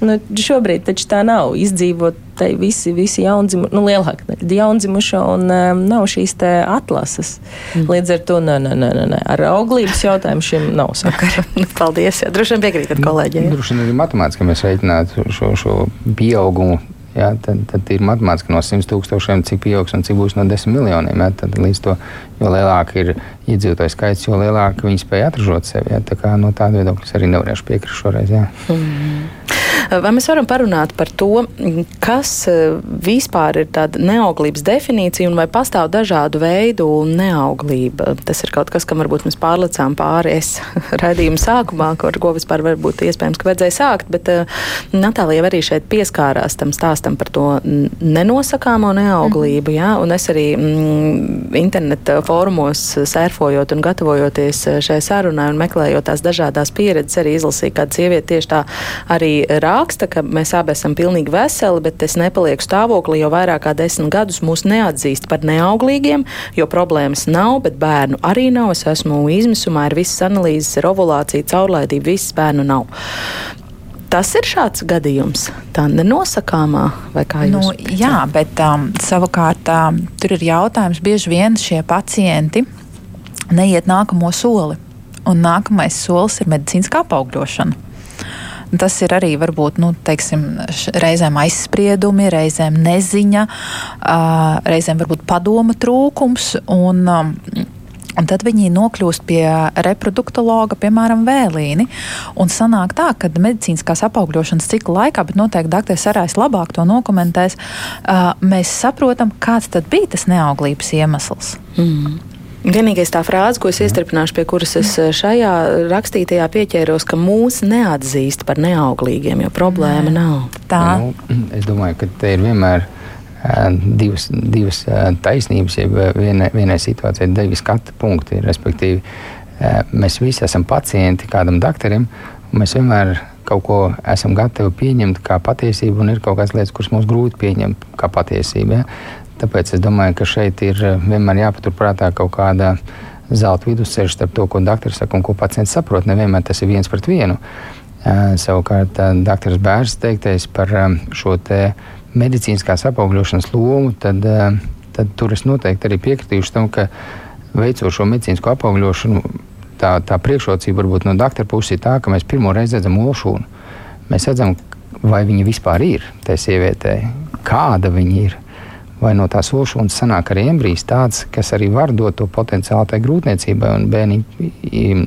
Nu, šobrīd taču tā nav. Izdzīvot tai visi, visi jaundzimuši, nu, lielāka daļa jaundzimuša un um, nav šīs te atlases. Mm. Līdz ar to nē, nē, nē, nē, ar auglības jautājumu šim nav sakara. Paldies, jā, droši vien piekrītat kolēģiem. Droši vien arī matemātiski mēs reiķinātu šo, šo pieaugumu. Jā, tad, tad ir matemātiski no 100 tūkstošiem, cik pieaugs un cik būs no 10 miljoniem. Jā, tad līdz to, jo lielāka ir iedzīvotāju skaits, jo lielāka viņi spēja atražot sevi. Jā, tā kā no tāda viedokļa es arī nevarēšu piekrist šoreiz. Jā. Mm. Vai mēs varam parunāt par to, kas eh, vispār ir tāda neauglības definīcija un vai pastāv dažādu veidu neauglība? Tas ir kaut kas, kam varbūt mēs pārlecām pāri es raidījuma sākumā, ar ko vispār varbūt iespējams, ka vajadzēja sākt, bet uh, Natālija arī šeit pieskārās tam stāstam par to nenosakāmo neauglību, mm. jā, un es arī mm, interneta fórumos sērfojot un gatavojoties šai sarunai un meklējot tās dažādās pieredzes, arī izlasīju kādu sievieti tieši tā arī raksta, ka mēs abi esam pilnīgi veseli, bet es nepalieku stāvoklī, jo vairāk kā desmit gadus mūs neatzīst par neauglīgiem, jo problēmas nav, bet bērnu arī nav. Es esmu izmisumā, ir visas analīzes, ir ovulācija, caurlaidība, visas bērnu nav. Tas ir šāds gadījums, tā nenosakāmā, vai kā jūs? Nu, jā, bet um, savukārt um, tur ir jautājums, bieži vien šie pacienti neiet nākamo soli. Un nākamais solis ir medicīniskā apaugļošana. Tas ir arī varbūt nu, teiksim, reizēm aizspriedumi, reizēm neziņa, reizēm varbūt padoma trūkums. Un, um, Un tad viņi nokļūst pie reproduktologa, piemēram, vēlīni. Un sanāk tā, ka medicīniskās apaugļošanas cikla laikā, bet noteikti doktors Arājs labāk to nokomentēs, uh, mēs saprotam, kāds tad bija tas neauglības iemesls. Mm. Vienīgais tā frāze, ko es iestrādāšu, pie kuras es šajā rakstītajā pieķēros, ka mūs neatzīst par neauglīgiem, jo problēma Nē. nav. Tā. Nu, es domāju, ka te ir vienmēr divas, divas taisnības, ja vienai, vienai situācijai divi skatu punkti. Respektīvi, mēs visi esam pacienti kādam doktoram, un mēs vienmēr kaut ko esam gatavi pieņemt kā patiesību, un ir kaut kādas lietas, kuras mums grūti pieņemt kā patiesību. Ja? Tāpēc es domāju, ka šeit ir eh, vienmēr jāpaturprātā kaut kāda zelta vidusceļš starp to, ko doktors saka un ko pacients saprot. Nevienmēr tas ir viens pret vienu. Uh, savukārt, uh, doktors Bērs teiktais par šo te medicīniskās apaugļošanas lomu, tad, tad tur es noteikti arī piekritīšu tam, ka veicot šo medicīnisko apaugļošanu, tā, tā priekšrocība varbūt no doktora puses ir tā, ka mēs pirmo reizi redzam olšūnu. Mēs redzam, vai viņa vispār ir tajā sievietē, kāda viņa ir vai no tās olšūnas sanāk arī embrijs tāds, kas arī var dot to potenciālu tai grūtniecībai un bērnu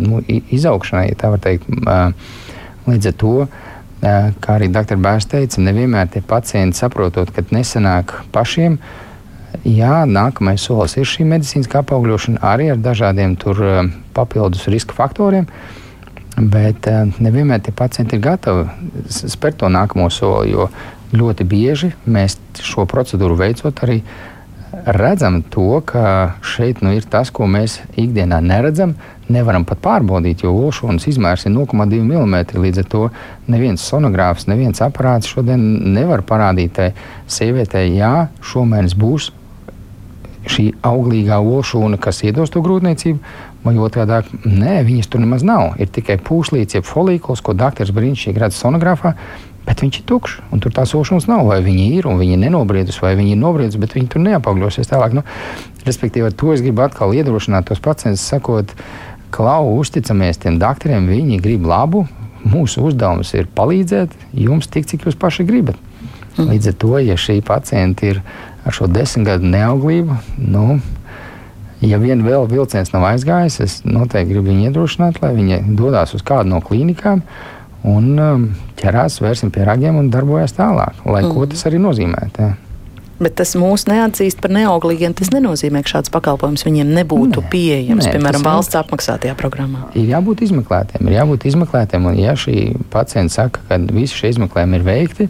nu, izaugšanai, ja tā var teikt. Līdz ar to, kā arī dr. Bērs teica, nevienmēr tie pacienti saprotot, ka nesanāk pašiem. Jā, nākamais solis ir šī medicīniskā apaugļošana arī ar dažādiem tur papildus riska faktoriem. Bet nevienmēr tie pacienti ir gatavi spērt to nākamo soli, jo ļoti bieži mēs šo procedūru veicot arī redzam to, ka šeit nu, ir tas, ko mēs ikdienā neredzam, nevaram pat pārbaudīt, jo olšūnas izmērs ir 0,2 mm. Līdz ar to neviens sonogrāfs, neviens aparāts šodien nevar parādīt tai sievietei, jā, šomēnes būs šī auglīgā olšūna, kas iedos to grūtniecību, vai otrādi - nē, viņas tur nemaz nav. Ir tikai pūslīds, jeb folīkuls, ko doktors brīnišķīgi redz sonogrāfā, bet viņš ir tukšs. Tur tās ošanas nav. Vai viņi ir un viņi ir nenobriedusi, vai viņi ir nobriedusi, bet viņi tur neapaugļosies tālāk. Nu, respektīvi, ar to es gribu atkal iedrošināt tos pacientus, sakot, klau, uzticamies tiem doktoriem, viņi grib labu. Mūsu uzdevums ir palīdzēt jums tik, cik jūs paši gribat. Mm. Līdz ar to, ja šī pacienta ir ar šo desmit gadu neauglību, nu, ja vien vēl vilciens nav aizgājis, es noteikti gribu viņu iedrošināt, lai viņi dodas uz kādu no klīnikām un um, ķerās, vērsim pie ragiem un darbojas tālāk, lai mm. ko mhm. tas arī nozīmētu. Bet tas mūs neatzīst par neauglīgiem. Tas nenozīmē, ka šāds pakalpojums viņiem nebūtu nē, pieejams, nē, piemēram, valsts apmaksātajā programmā. Ir jābūt izmeklētiem, ir jābūt izmeklētiem, un ja šī pacienta saka, ka visi šie izmeklējumi ir veikti,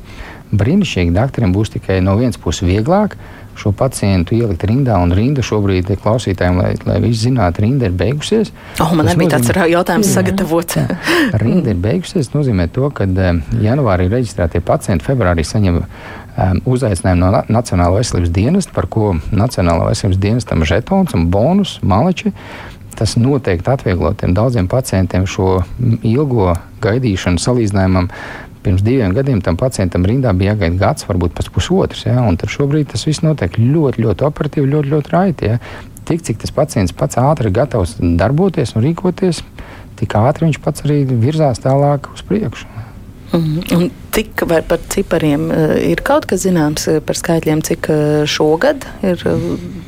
brīnišķīgi doktoriem būs tikai no vienas puses vieglāk, šo pacientu ielikt rindā, un rinda šobrīd ir klausītājiem, lai, lai visi zinātu, rinda ir beigusies. Oh, man arī bija tāds jautājums sagatavots. rinda ir beigusies, tas nozīmē to, ka janvārī reģistrētie pacienti februārī saņem um, uzaicinājumu no Nacionālā veselības dienesta, par ko Nacionālā veselības dienestam žetons un bonus maleči. Tas noteikti atvieglotiem daudziem pacientiem šo ilgo gaidīšanu salīdzinājumam. Pirms diviem gadiem tam pacientam rindā bija jāgaida gads, varbūt pat pusotrs. Ja? Šobrīd tas viss notiek ļoti, ļoti operatīvi, ļoti, ļoti raiti. Ja? Tik cik tas pacients pats ātri ir gatavs darboties un rīkoties, tik ātri viņš pats arī virzās tālāk uz priekšu. Mm. Un cik vai par cipariem eh, ir kaut kas zināms eh, par skaitļiem, cik eh, šogad ir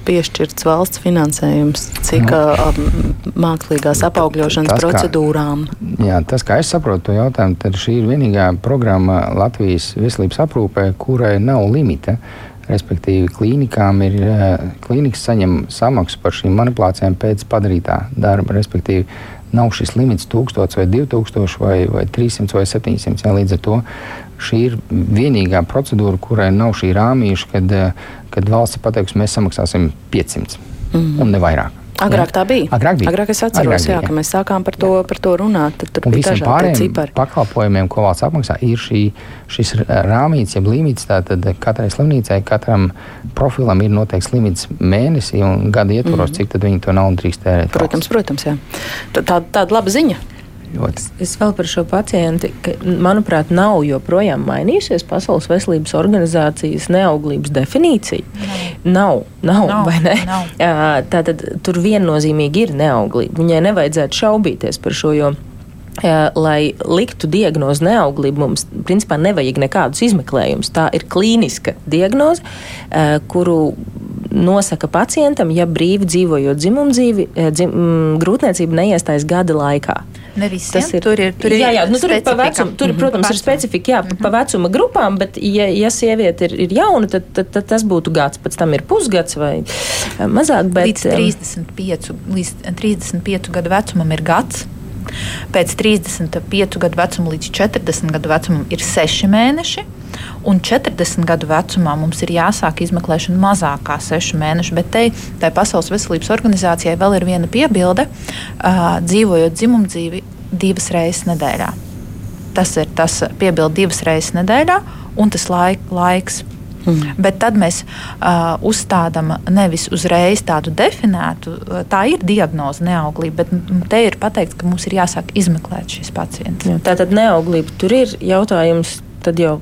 piešķirts valsts finansējums, cik nu, mākslīgās apaugļošanas tas, procedūrām? Kā, jā, tas, kā es saprotu to jautājumu, tad šī ir vienīgā programma Latvijas veselības aprūpē, kurai nav limita. Respektīvi, klīnikām ir klīnikas saņem samaksu par šīm manipulācijām pēc padarītā darba. Respektīvi, nav šis limits 1000 vai 2000 vai, vai 300 vai 700. Jā, līdz ar to šī ir vienīgā procedūra, kurai nav šī rāmīša, kad, kad valsts pateiks, mēs samaksāsim 500 mm un ne vairāk. Agrāk tā bija. Agrāk, bija. Agrāk es atceros, Agrāk bija, jā, jā. ka mēs sākām par to, par to runāt. Tad, tur un bija dažādi cipari. Pakalpojumiem, ko valsts apmaksā, ir šī, šis rāmīts, jeb limits. Tātad katrai slimnīcai, katram profilam ir noteikts limits mēnesī un gada ietvaros, mm -hmm. cik tad viņi to naudu drīkst tērēt. Protams, valsts. protams, jā. Tā, tāda laba ziņa. Ļoti. Es vēl par šo pacientu, ka, manuprāt, nav joprojām mainījusies Pasaules veselības organizācijas neauglības definīcija. Nav, nav, nav vai ne? Nav. Tātad tur viennozīmīgi ir neauglība. Viņai nevajadzētu šaubīties par šo. Jo lai liktu diagnozi neauglību, mums principā nevajag nekādus izmeklējumus. Tā ir klīniska diagnoze, kuru nosaka pacientam, ja brīvi dzīvojot dzimumdzīvi, dzim, grūtniecība neiestājas gada laikā. Ne visiem. Tas ir, tur ir, tur ir jā, jā, nu, tur, ir pa vecum, tur, mm, protams, ir specifika jā, mm -hmm. pa vecuma grupām, bet, ja, ja sieviete ir, ir jauna, tad, tad, tad tas būtu gads, pēc tam ir pusgads vai mazāk. Bet, līdz, 35, līdz 35 gadu vecumam ir gads. Pēc 35 gadu vecuma līdz 40 gadu vecumam ir 6 mēneši. Un 40 gadu vecumā mums ir jāsāk izmeklēšana mazāk kā 6 mēneši. Bet te, tai Pasaules veselības organizācijai vēl ir viena piebilde, uh, dzīvojot dzimumdzīvi divas reizes nedēļā. Tas ir tas piebilde divas reizes nedēļā, un tas laik, laiks. Mm. Bet tad mēs uh, uzstādām nevis uzreiz tādu definētu, tā ir diagnoze neauglība, bet te ir pateikts, ka mums ir jāsāk izmeklēt šis pacients. Jā, tā tad neauglība tur ir jautājums. Tad jau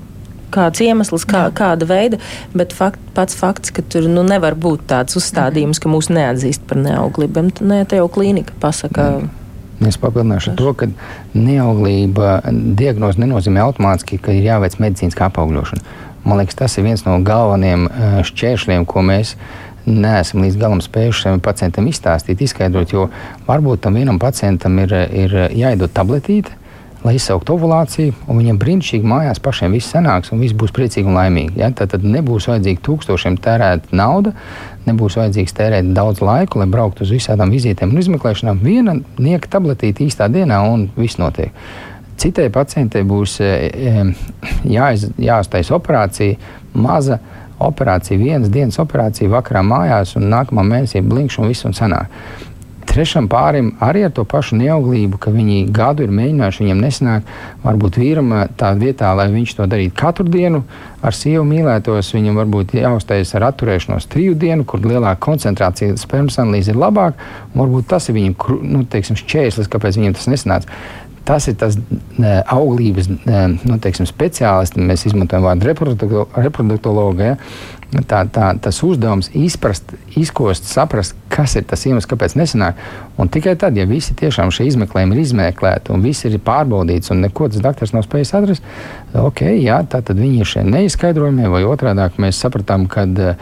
kāds iemesls, kā, kāda veida, bet fakt, pats fakts, ka tur nu, nevar būt tāds uzstādījums, ka mūs neatzīst par neauglību. Nē, te jau klīnika pasaka. Mm. Es papildināšu to, ka neauglība diagnoze nenozīmē automātiski, ka ir jāveic medicīniskā apaugļošana. Man liekas, tas ir viens no galvenajiem eh, šķēršļiem, ko mēs neesam līdz galam spējuši saviem pacientiem izstāstīt, izskaidrot. Jo varbūt tam vienam pacientam ir, ir jāiedod tabletīte, lai izsauktu ovulāciju, un viņiem brīnišķīgi mājās pašiem viss sanāks, un viss būs priecīgi un laimīgi. Ja? Tad, tad nebūs vajadzīgi tūkstošiem tērēt naudu, nebūs vajadzīgs tērēt daudz laika, lai brauktu uz visām vizītēm un izmeklēšanām. Viena nieka tabletīte īstā dienā, un viss notiek. Citai pacientei būs e, e, jāiz, jāuztais operācija, maza operācija, vienas dienas operācija vakarā mājās, un nākamā mēnesī blinkšķi un viss un sanāk trešam pārim arī ar to pašu neauglību, ka viņi gadu ir mēģinājuši, viņiem nesanāk. Varbūt vīram tā vietā, lai viņš to darītu katru dienu, ar sievu mīlētos, viņam varbūt jāuztais ar atturēšanos triju dienu, kur lielāka koncentrācija spermas analīze ir labāka. Varbūt tas ir viņam nu, teiksim, šķērslis, kāpēc viņam tas nesanāca. Tas ir tas ne, auglības ne, nu, teiksim, speciālists, mēs izmantojam vārdu reproduktologa. Ja? Tā, tā, tas uzdevums izprast, izkost, saprast, kas ir tas iemesls, kāpēc nesanāk. Un tikai tad, ja visi tiešām šie izmeklējumi ir izmeklēti un viss ir pārbaudīts un neko tas doktors nav spējis atrast, ok, jā, tā tad viņi ir šie neizskaidrojumi, vai otrādi mēs sapratām, ka uh,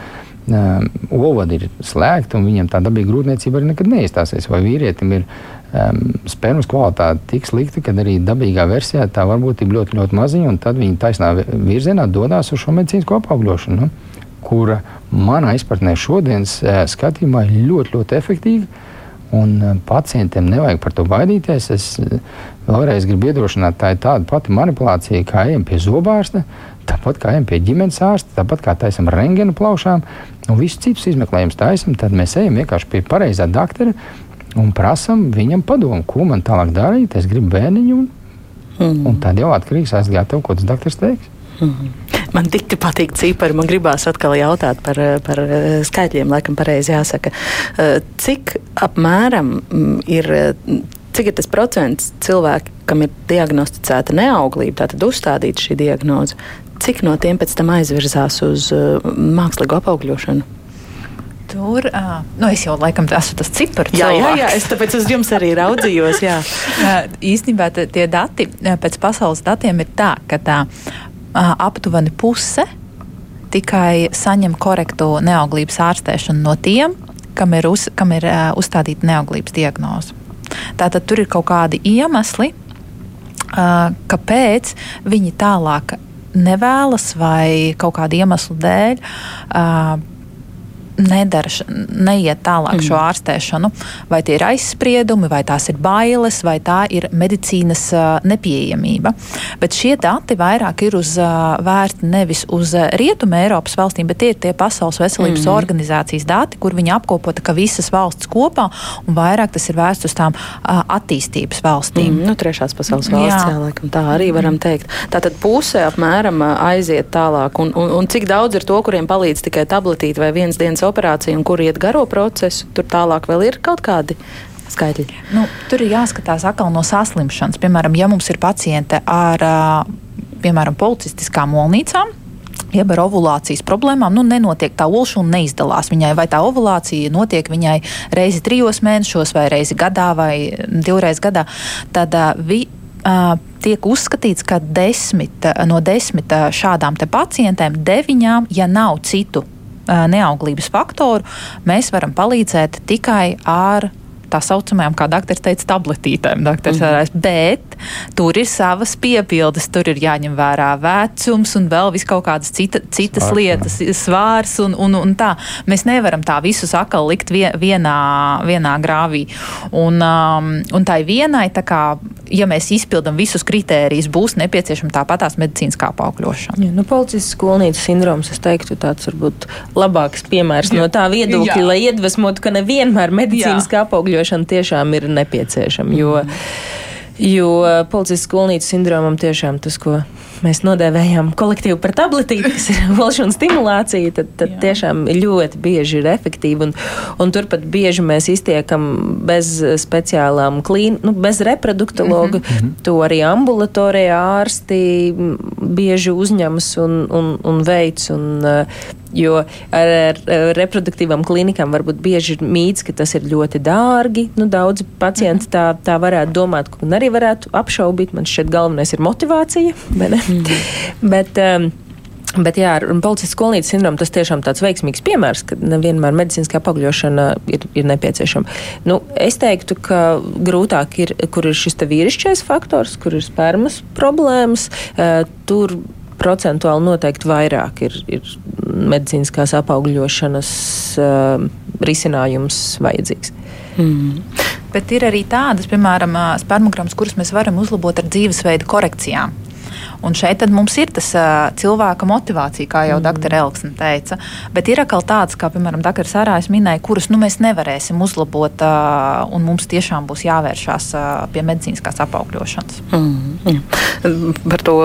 ovadi ir slēgti un viņiem tā dabīga grūtniecība arī nekad neiestāsies. Vai vīrietim ir um, spermas kvalitāte tik slikta, ka arī dabīgā versijā tā varbūt ir ļoti, ļoti maziņa, un tad viņi taisnā virzienā dodas uz šo medicīnisko apaugļošanu. Nu? Kura manā izpratnē šodienas skatījumā ir ļoti, ļoti efektīva. Un uh, pacientiem nevajag par to baidīties. Es uh, vēlreiz gribu iedrošināt, tā ir tāda pati manipulācija, kā ejam pie zobārsta, tāpat kā ejam pie ģimenes ārsta, tāpat kā taisam rengenu plaušām un visus citus izmeklējumus taisam, tad mēs ejam vienkārši pie pareizā doktora un prasam viņam padomu, ko man tālāk darīt. Es gribu bērniņu, un, mm. un tad jau atkarīgs no tā, ko tas doktors teiks. Mm. Man tik patīk cipari. Man gribās atkal jautāt par, par skaitļiem, laikam, pareizi jāsaka. Cik apmēram mm, ir, cik ir tas procents cilvēku, kam ir diagnosticēta neauglība, tātad uzstādīta šī diagnoze, cik no tiem pēc tam aizvirzās uz mākslīgu apaugļošanu? Tur, uh, nu es jau laikam esmu tas cipars. Jā, jā, jā, es tāpēc uz jums arī raudzījos. Īstenībā tie dati pēc pasaules datiem ir tā, ka tā aptuveni puse tikai saņem korektu neauglības ārstēšanu no tiem, kam ir, uz, kam ir uh, uzstādīta neauglības diagnoze. Tātad tur ir kaut kādi iemesli, uh, kāpēc viņi tālāk nevēlas vai kaut kādu iemeslu dēļ. Uh, nedara, neiet tālāk mm. šo ārstēšanu. Vai tie ir aizspriedumi, vai tās ir bailes, vai tā ir medicīnas uh, nepieejamība. Bet šie dati vairāk ir uz, uh, vērti nevis uz Rietumē Eiropas valstīm, bet tie ir tie Pasaules veselības mm. organizācijas dati, kur viņi apkopota, ka visas valsts kopā, un vairāk tas ir vērsts uz tām uh, attīstības valstīm. Mm, nu, trešās pasaules valsts, jā, jā laikam, tā arī varam teikt. Tātad puse apmēram aiziet tālāk, un, un, un cik daudz ir to, kuriem palīdz tikai tabletīte vai viens dienas operācija un kur iet garo procesu, tur tālāk vēl ir kaut kādi skaitļi. Nu, tur ir jāskatās atkal no saslimšanas. Piemēram, ja mums ir paciente ar piemēram, policistiskām molnīcām, jeb ar ovulācijas problēmām, nu, nenotiek tā ulšana, neizdalās viņai, vai tā ovulācija notiek viņai reizi trijos mēnešos, vai reizi gadā, vai divreiz gadā, tad uh, vi, uh, tiek uzskatīts, ka desmit, no desmit šādām pacientēm deviņām, ja nav citu neauglības faktoru, mēs varam palīdzēt tikai ar tā saucamajām, kā doktors teica, tabletītēm. Doktors, mm -hmm. Bet tur ir savas piepildes, tur ir jāņem vērā vecums un vēl vis kaut kādas cita, citas Svārs, lietas, svārs un, un, un tā. Mēs nevaram tā visu sakalu likt vienā, vienā grāvī. Un, um, un tai vienai, tā kā, ja mēs izpildam visus kritērijus, būs nepieciešama tāpatās medicīniskā apaugļošana. Ja, nu, Policijas skolnīcas sindroms, es teiktu, tāds varbūt labāks piemērs Jā. no tā viedokļa, Jā. lai iedvesmotu, ka nevienmēr medicīniskā apaugļošana ievērošana tiešām ir nepieciešama. Jo, jo policijas skolnīcas sindromam tiešām tas, ko mēs nodēvējam kolektīvi par tabletīti, kas ir volšana stimulācija, tad, tad Jā. tiešām ļoti bieži ir efektīva. Un, un turpat bieži mēs iztiekam bez speciālām klīn, nu, bez reproduktologa. Mm -hmm. To arī ambulatorijā ārsti bieži uzņemas un, un, un veids. Un, Jo ar, ar reproduktīvām klinikām varbūt bieži ir mīts, ka tas ir ļoti dārgi. Nu, daudzi pacienti tā, tā varētu domāt, un arī varētu apšaubīt. Man šķiet, galvenais ir motivācija. Mm. Bet, um, Bet jā, ar policijas skolnīcas sindromu tas tiešām tāds veiksmīgs piemērs, ka nevienmēr medicīniskā pagļošana ir, ir nepieciešama. Nu, es teiktu, ka grūtāk ir, kur ir šis vīrišķais faktors, kur ir spermas problēmas. Uh, tur procentuāli noteikti vairāk ir, ir medicīniskās apaugļošanas uh, risinājums vajadzīgs. Mm. Bet ir arī tādas, piemēram, spermograms, kuras mēs varam uzlabot ar dzīvesveidu korekcijām. Un šeit mums ir tas uh, cilvēka motivācija, kā jau mm. dr. Elksne teica. Bet ir atkal tāds, kā piemēram dr. Sārājs minēja, kuras nu, mēs nevarēsim uzlabot, uh, un mums tiešām būs jāvēršās uh, pie medicīniskās apaugļošanas. Mm. Par to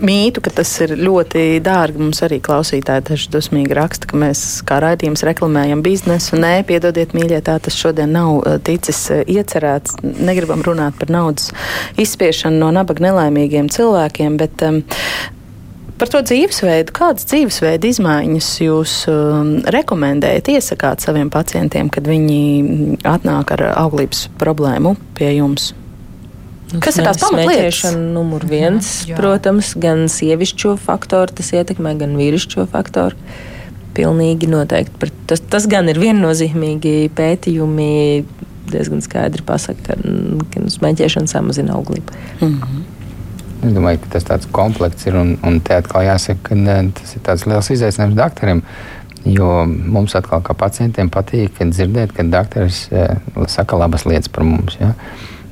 mītu, ka tas ir ļoti dārgi, mums arī klausītāji taču dusmīgi raksta, ka mēs kā raidījums reklamējam biznesu. Nē, piedodiet, mīļie, tā tas šodien nav ticis iecerēts. Negribam runāt par naudas izspiešanu no nabaga nelaimīgiem cilvēkiem cilvēkiem. Bet, um, Par to dzīvesveidu, kādas dzīvesveida izmaiņas jūs um, rekomendējat, iesakāt saviem pacientiem, kad viņi atnāk ar auglības problēmu pie jums? Nu, Kas ir tās pamatlietas? Numur viens, Jā. protams, gan sievišķo faktoru tas ietekmē, gan vīrišķo faktoru. Pilnīgi noteikti. Tas, tas gan ir viennozīmīgi pētījumi diezgan skaidri pasaka, ka, ka smēķēšana samazina auglību. Mm -hmm. Es domāju, ka tas tāds komplekts ir un, un te atkal jāsaka, ka ne, tas ir liels izaicinājums doktoriem. Jo mums atkal, kā pacientiem, patīk dzirdēt, kad doktoris eh, saka labas lietas par mums. Ja?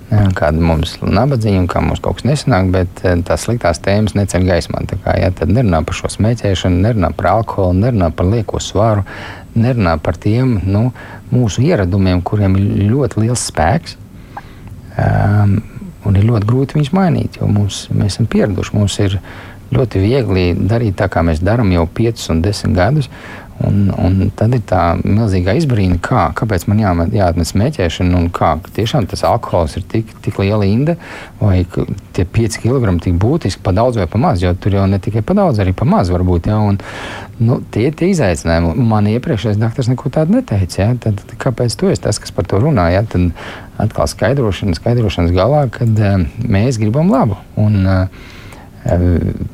Kāda mums ir nabadzīga un kā mums kaut kas nesanāk, bet eh, tās sliktās tēmas neceļ gaismā. Kā, ja, tad nerunā par šo smēķēšanu, nerunā par alkoholu, nerunā par lieko svaru, nerunā par tiem nu, mūsu ieradumiem, kuriem ir ļoti liels spēks. Um, un ir ļoti grūti viņus mainīt, jo mums, mēs esam pieraduši. Mums ir ļoti viegli darīt tā, kā mēs darām jau 5 un 10 gadus. Un, un tad ir tā milzīga izbrīna, kā, kāpēc man jāmet, jāatmet smēķēšana, un kā tiešām tas alkohols ir tik, tik liela inde, vai tie 5 kg tik būtiski, pa daudz vai pa maz, jo tur jau ne tikai pa daudz, arī pa maz varbūt. Ja, un, nu, tie ir tie izaicinājumi. Man iepriekšējais doktors neko tādu neteica. Ja, tad, kāpēc tu esi tas, kas par to runā? Ja, tad atkal skaidrošana, skaidrošanas galā, kad uh, mēs gribam labu. Un, uh,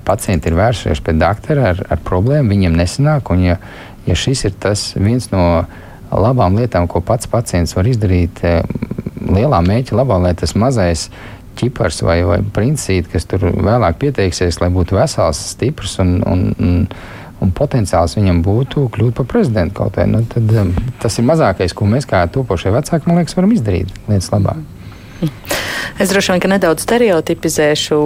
pacienti ir vērsušies pie doktora ar, ar problēmu, viņiem nesanāk. Un, ja, ja šis ir tas viens no labām lietām, ko pats pacients var izdarīt, lielā mēķa labā, lai tas mazais ķipars vai, vai princīte, kas tur vēlāk pieteiksies, lai būtu vesels, stiprs un, un, un, un potenciāls viņam būtu kļūt par prezidentu kaut vai, nu, tad um, tas ir mazākais, ko mēs kā topošie vecāki, man liekas, varam izdarīt lietas labāk. Es droši vien nedaudz stereotipizēšu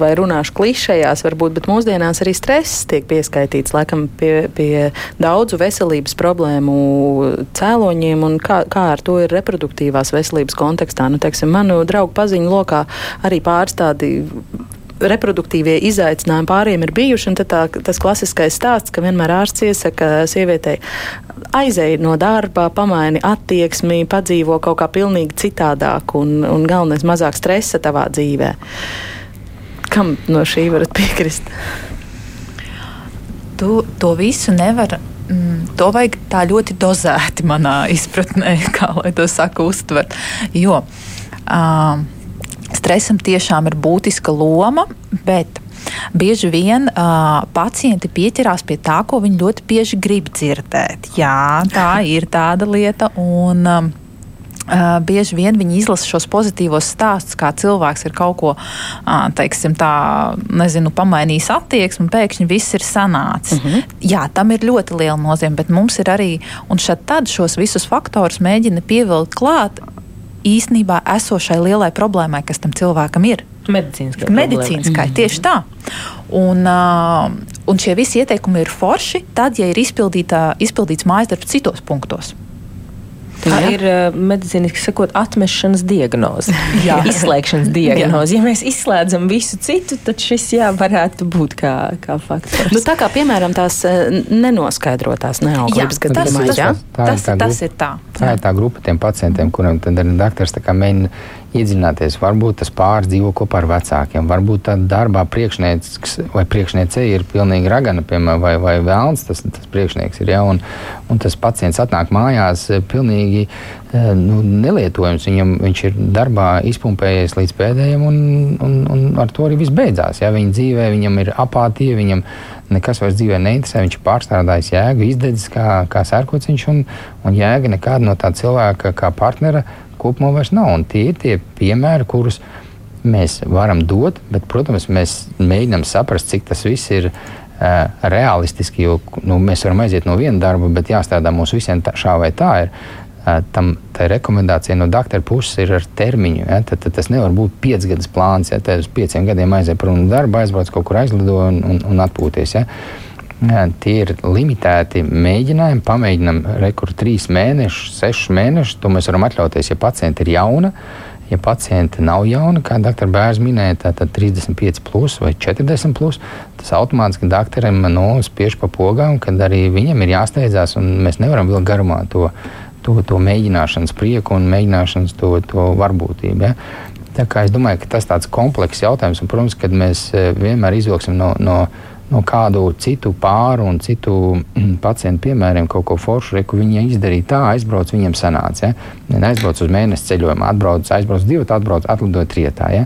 vai runāšu klišejās, varbūt, bet mūsdienās arī stress tiek pieskaitīts laikam pie, pie daudzu veselības problēmu cēloņiem un kā, kā ar to ir reproduktīvās veselības kontekstā. Nu, teiksim, manu draugu paziņu lokā arī pāris tādi reproduktīvie izaicinājumi pāriem ir bijuši. Tā, tas klasiskais stāsts, ka vienmēr ārsts iesaka sievietei aizēj no darba, pamaini attieksmi, padzīvo kaut kā pilnīgi citādāk un, un galvenais mazāk stresa tavā dzīvē. Kam no šī varat piekrist? Tu to visu nevar mm, to vajag tā ļoti dozēti manā izpratnē, kā lai to saka, uztvert. Jo um, stresam tiešām ir būtiska loma, bet bieži vien uh, pacienti pieķerās pie tā, ko viņi ļoti bieži grib dzirdēt. Jā, tā ir tāda lieta. Un, um, Uh, bieži vien viņi izlasa šos pozitīvos stāstus, kā cilvēks ir kaut ko uh, teiksim, tā, nezinu, pamainījis attieksmi, un pēkšņi viss ir sanācis. Uh mhm. -huh. Jā, tam ir ļoti liela nozīme, bet mums ir arī, un šad šos visus faktorus mēģina pievilkt klāt īstenībā esošai lielai problēmai, kas tam cilvēkam ir. Medicīniskai. Medicīniskai, mm. tieši tā. Un, uh, un šie visi ieteikumi ir forši, tad, ja ir izpildīts mājas darbs citos punktos. Tā jā. ir uh, medicīniski sakot, atmešanas diagnoze. Izslēgšanas diagnoze. Ja mēs izslēdzam visu citu, tad šis jā, varētu būt kā, kā faktors. Nu, tā kā piemēram tās nenoskaidrotās neauglības gadījumā. Tas, tas, tas, tas, tas ir tā. Tā ir tā grupa tiem pacientiem, kuriem ir doktors mēģina iedziļināties. Varbūt tas pāris dzīvo kopā ar vecākiem, varbūt tādā darbā priekšnieks vai priekšniece ir pilnīgi ragana, piemēram, vai, vai vēlns tas, tas priekšnieks ir. Ja, un, un tas pacients atnāk mājās eh, pilnīgi eh, nu, nelietojams. Viņam, viņš ir darbā izpumpējies līdz pēdējiem, un, un, un ar to arī viss beidzās. Ja, viņa dzīvē viņam ir apātija, viņam nekas vairs dzīvē neinteresē, viņš ir pārstrādājis jēgu, izdedzis kā, kā sērkociņš, un, un jēga nekāda no tā cilvēka kā partnera kopumā vairs nav. Un tie ir tie piemēri, kurus mēs varam dot, bet, protams, mēs mēģinām saprast, cik tas viss ir uh, realistiski. Jo nu, mēs varam aiziet no viena darba, bet jāstrādā mums visiem tā, šā vai tā. Ir. Tam rekomendācija no doktora puses ir ar termiņu. Ja? Tad, tad tas nevar būt piecgadus plāns. Ja tad uz pieciem gadiem aiziet prom no darba, aizbrauc kaut kur aizlido un, un, un atpūties. Ja? Jā, tie ir limitēti mēģinājumi. Pamēģinām rekordu trīs mēnešus, sešus mēnešus. To mēs varam atļauties, ja pacienti ir jauni. Ja pacienti nav jauni, kā dr. Bērns minēja, tad 35 plus vai 40 plus, tas automātiski doktoram nu, spiež pa pogām, kad arī viņam ir jāsteidzās, un mēs nevaram vilkt garumā to, to, to mēģināšanas prieku un mēģināšanas to, to varbūtību. Ja? Tā kā es domāju, ka tas ir tāds komplekss jautājums, un, protams, kad mēs eh, vienmēr izvilksim no, no no kādu citu pāru un citu mm, pacientu piemēriem kaut ko foršu, re, ko viņi izdarīja tā, aizbrauc, viņiem sanāca. Ja? Aizbrauc uz mēnesi ceļojumā, atbrauc, aizbrauc divi, atbrauc, atlidoja trietā. Ja?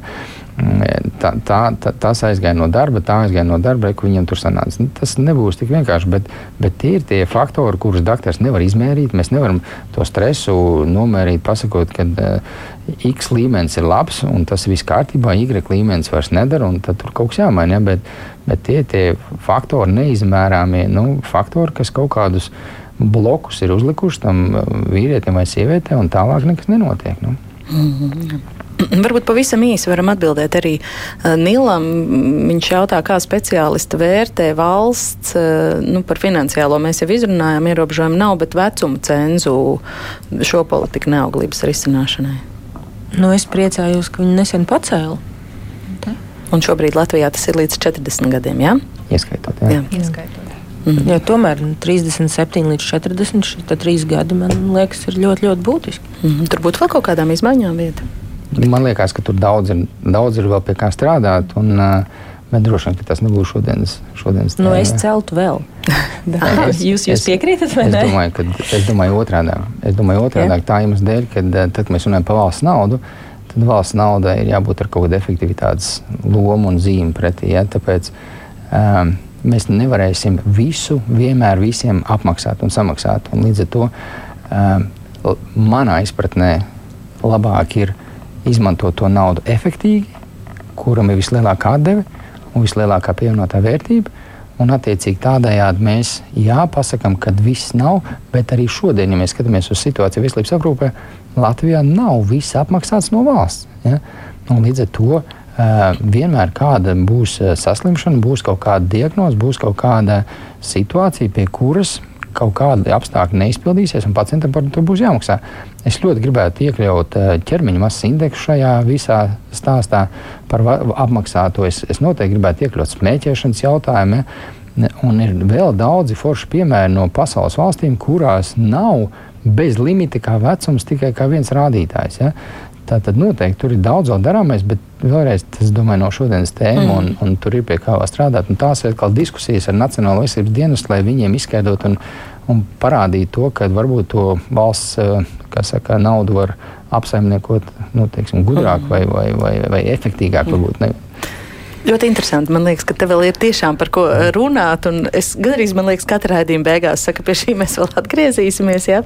Mm, tā, tā, tā, tas aizgāja no darba, tā aizgāja no darba, kur viņam tur sanāca. Nu, tas nebūs tik vienkārši, bet, bet tie ir tie faktori, kurus doktors nevar izmērīt. Mēs nevaram to stresu nomērīt, pasakot, ka uh, X līmenis ir labs un tas viss kārtībā, Y līmenis vairs nedara, un tad tur kaut kas jāmaina. Ja? Bet, bet tie ir tie faktori, neizmērāmie nu, faktori, kas kaut kādus blokus ir uzlikuši tam vīrietim vai sievietei, un tālāk nekas nenotiek. Nu. Mm -hmm. Varbūt pavisam īsi varam atbildēt arī uh, Nilam. Viņš jautā, kā speciālisti vērtē valsts uh, nu, par finansiālo. Mēs jau izrunājām, ierobežojumu nav, bet vecuma cenzu šo politiku neauglības risināšanai. Nu, es priecājos, ka viņi nesen pacēla. Un šobrīd Latvijā tas ir līdz 40 gadiem, jā? Ieskaitot, jā. jā. Ieskaitot. Mm. Jā, tomēr 37 līdz 40, šie trīs gadi, man liekas, ir ļoti, ļoti būtiski. Mm. Tur būtu vēl kaut kādām izmaiņām vieta. Man liekas, ka tur daudz ir, daudz ir vēl pie kā strādāt. Un, Bet droši vien, ka tas nebūs šodienas, šodienas. Nu, es celtu vēl. es, jūs jūs piekrītat, vai ne? Es domāju, ka, es domāju otrādā. Es domāju otrādā tā iemesla dēļ, ka tad, kad mēs runājam par valsts naudu, tad valsts naudai ir jābūt ar kaut kādu efektivitātes lomu un zīmi pretī. Ja? Tāpēc um, mēs nevarēsim visu vienmēr visiem apmaksāt un samaksāt. Un līdz ar to um, manā izpratnē labāk ir izmantot to naudu efektīvi, kuram ir vislielākā atdeve un vislielākā pievienotā vērtība. Un, attiecīgi, tādējādi mēs jāpasakām, ka viss nav, bet arī šodien, ja mēs skatāmies uz situāciju veselības aprūpē, Latvijā nav viss apmaksāts no valsts. Ja? Un līdz ar to vienmēr kāda būs saslimšana, būs kaut kāda diagnoze, būs kaut kāda situācija, pie kuras kaut kādi apstākļi neizpildīsies, un pacientam par to būs jāmaksā. Es ļoti gribētu iekļaut eh, ķermeņa masas indeksu šajā visā stāstā par apmaksāto. Es, es noteikti gribētu iekļaut smēķēšanas jautājumu. Un ir vēl daudzi forši piemēri no pasaules valstīm, kurās nav bez limita kā vecums, tikai kā viens rādītājs. Ja? Tā tad noteikti tur ir daudz vēl darāmais, bet vēlreiz tas, domāju, no šodienas tēma, mm. un, un tur ir pie kā strādāt. Un tās ir atkal diskusijas ar Nacionālo veselības dienestu, lai viņiem izskaidrotu un, un parādītu to, ka varbūt to valsts eh, saka, naudu var apsaimniekot nu, teiksim, gudrāk mm. vai, vai, vai, vai efektīvāk. Mm. Varbūt, ne, Ļoti interesanti. Man liekas, ka te vēl ir tiešām par ko runāt. Es gandrīz, man liekas, katra raidījuma beigās saka, pie šī mēs vēl atgriezīsimies. Ja?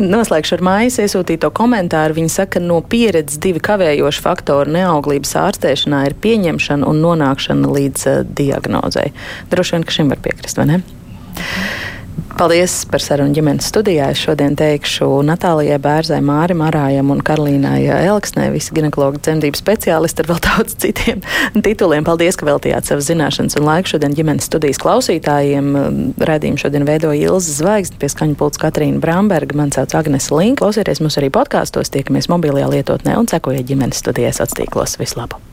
Noslēgšu ar mājas iesūtīto komentāru. Viņa saka, no pieredzes divi kavējoši faktori neauglības ārstēšanā ir pieņemšana un nonākšana līdz uh, diagnozei. Droši vien, ka šim var piekrist, vai ne? Paldies par sarunu ģimenes studijā. Es šodien teikšu Natālijai Bērzai, Mārim Arājam un Karolīnai Elksnē, visi ginekologi dzemdību speciālisti ar vēl daudz citiem tituliem. Paldies, ka veltījāt savas zināšanas un laiku šodien ģimenes studijas klausītājiem. Radījumu šodien veidoja Ilza Zvaigzne, pie skaņu pults Katrīna Bramberga, man sauc Agnese Link. Klausieties mūs arī podkāstos, tiekamies mobilajā lietotnē un sekojiet ģimenes studijas atstīklos. Vislabāk!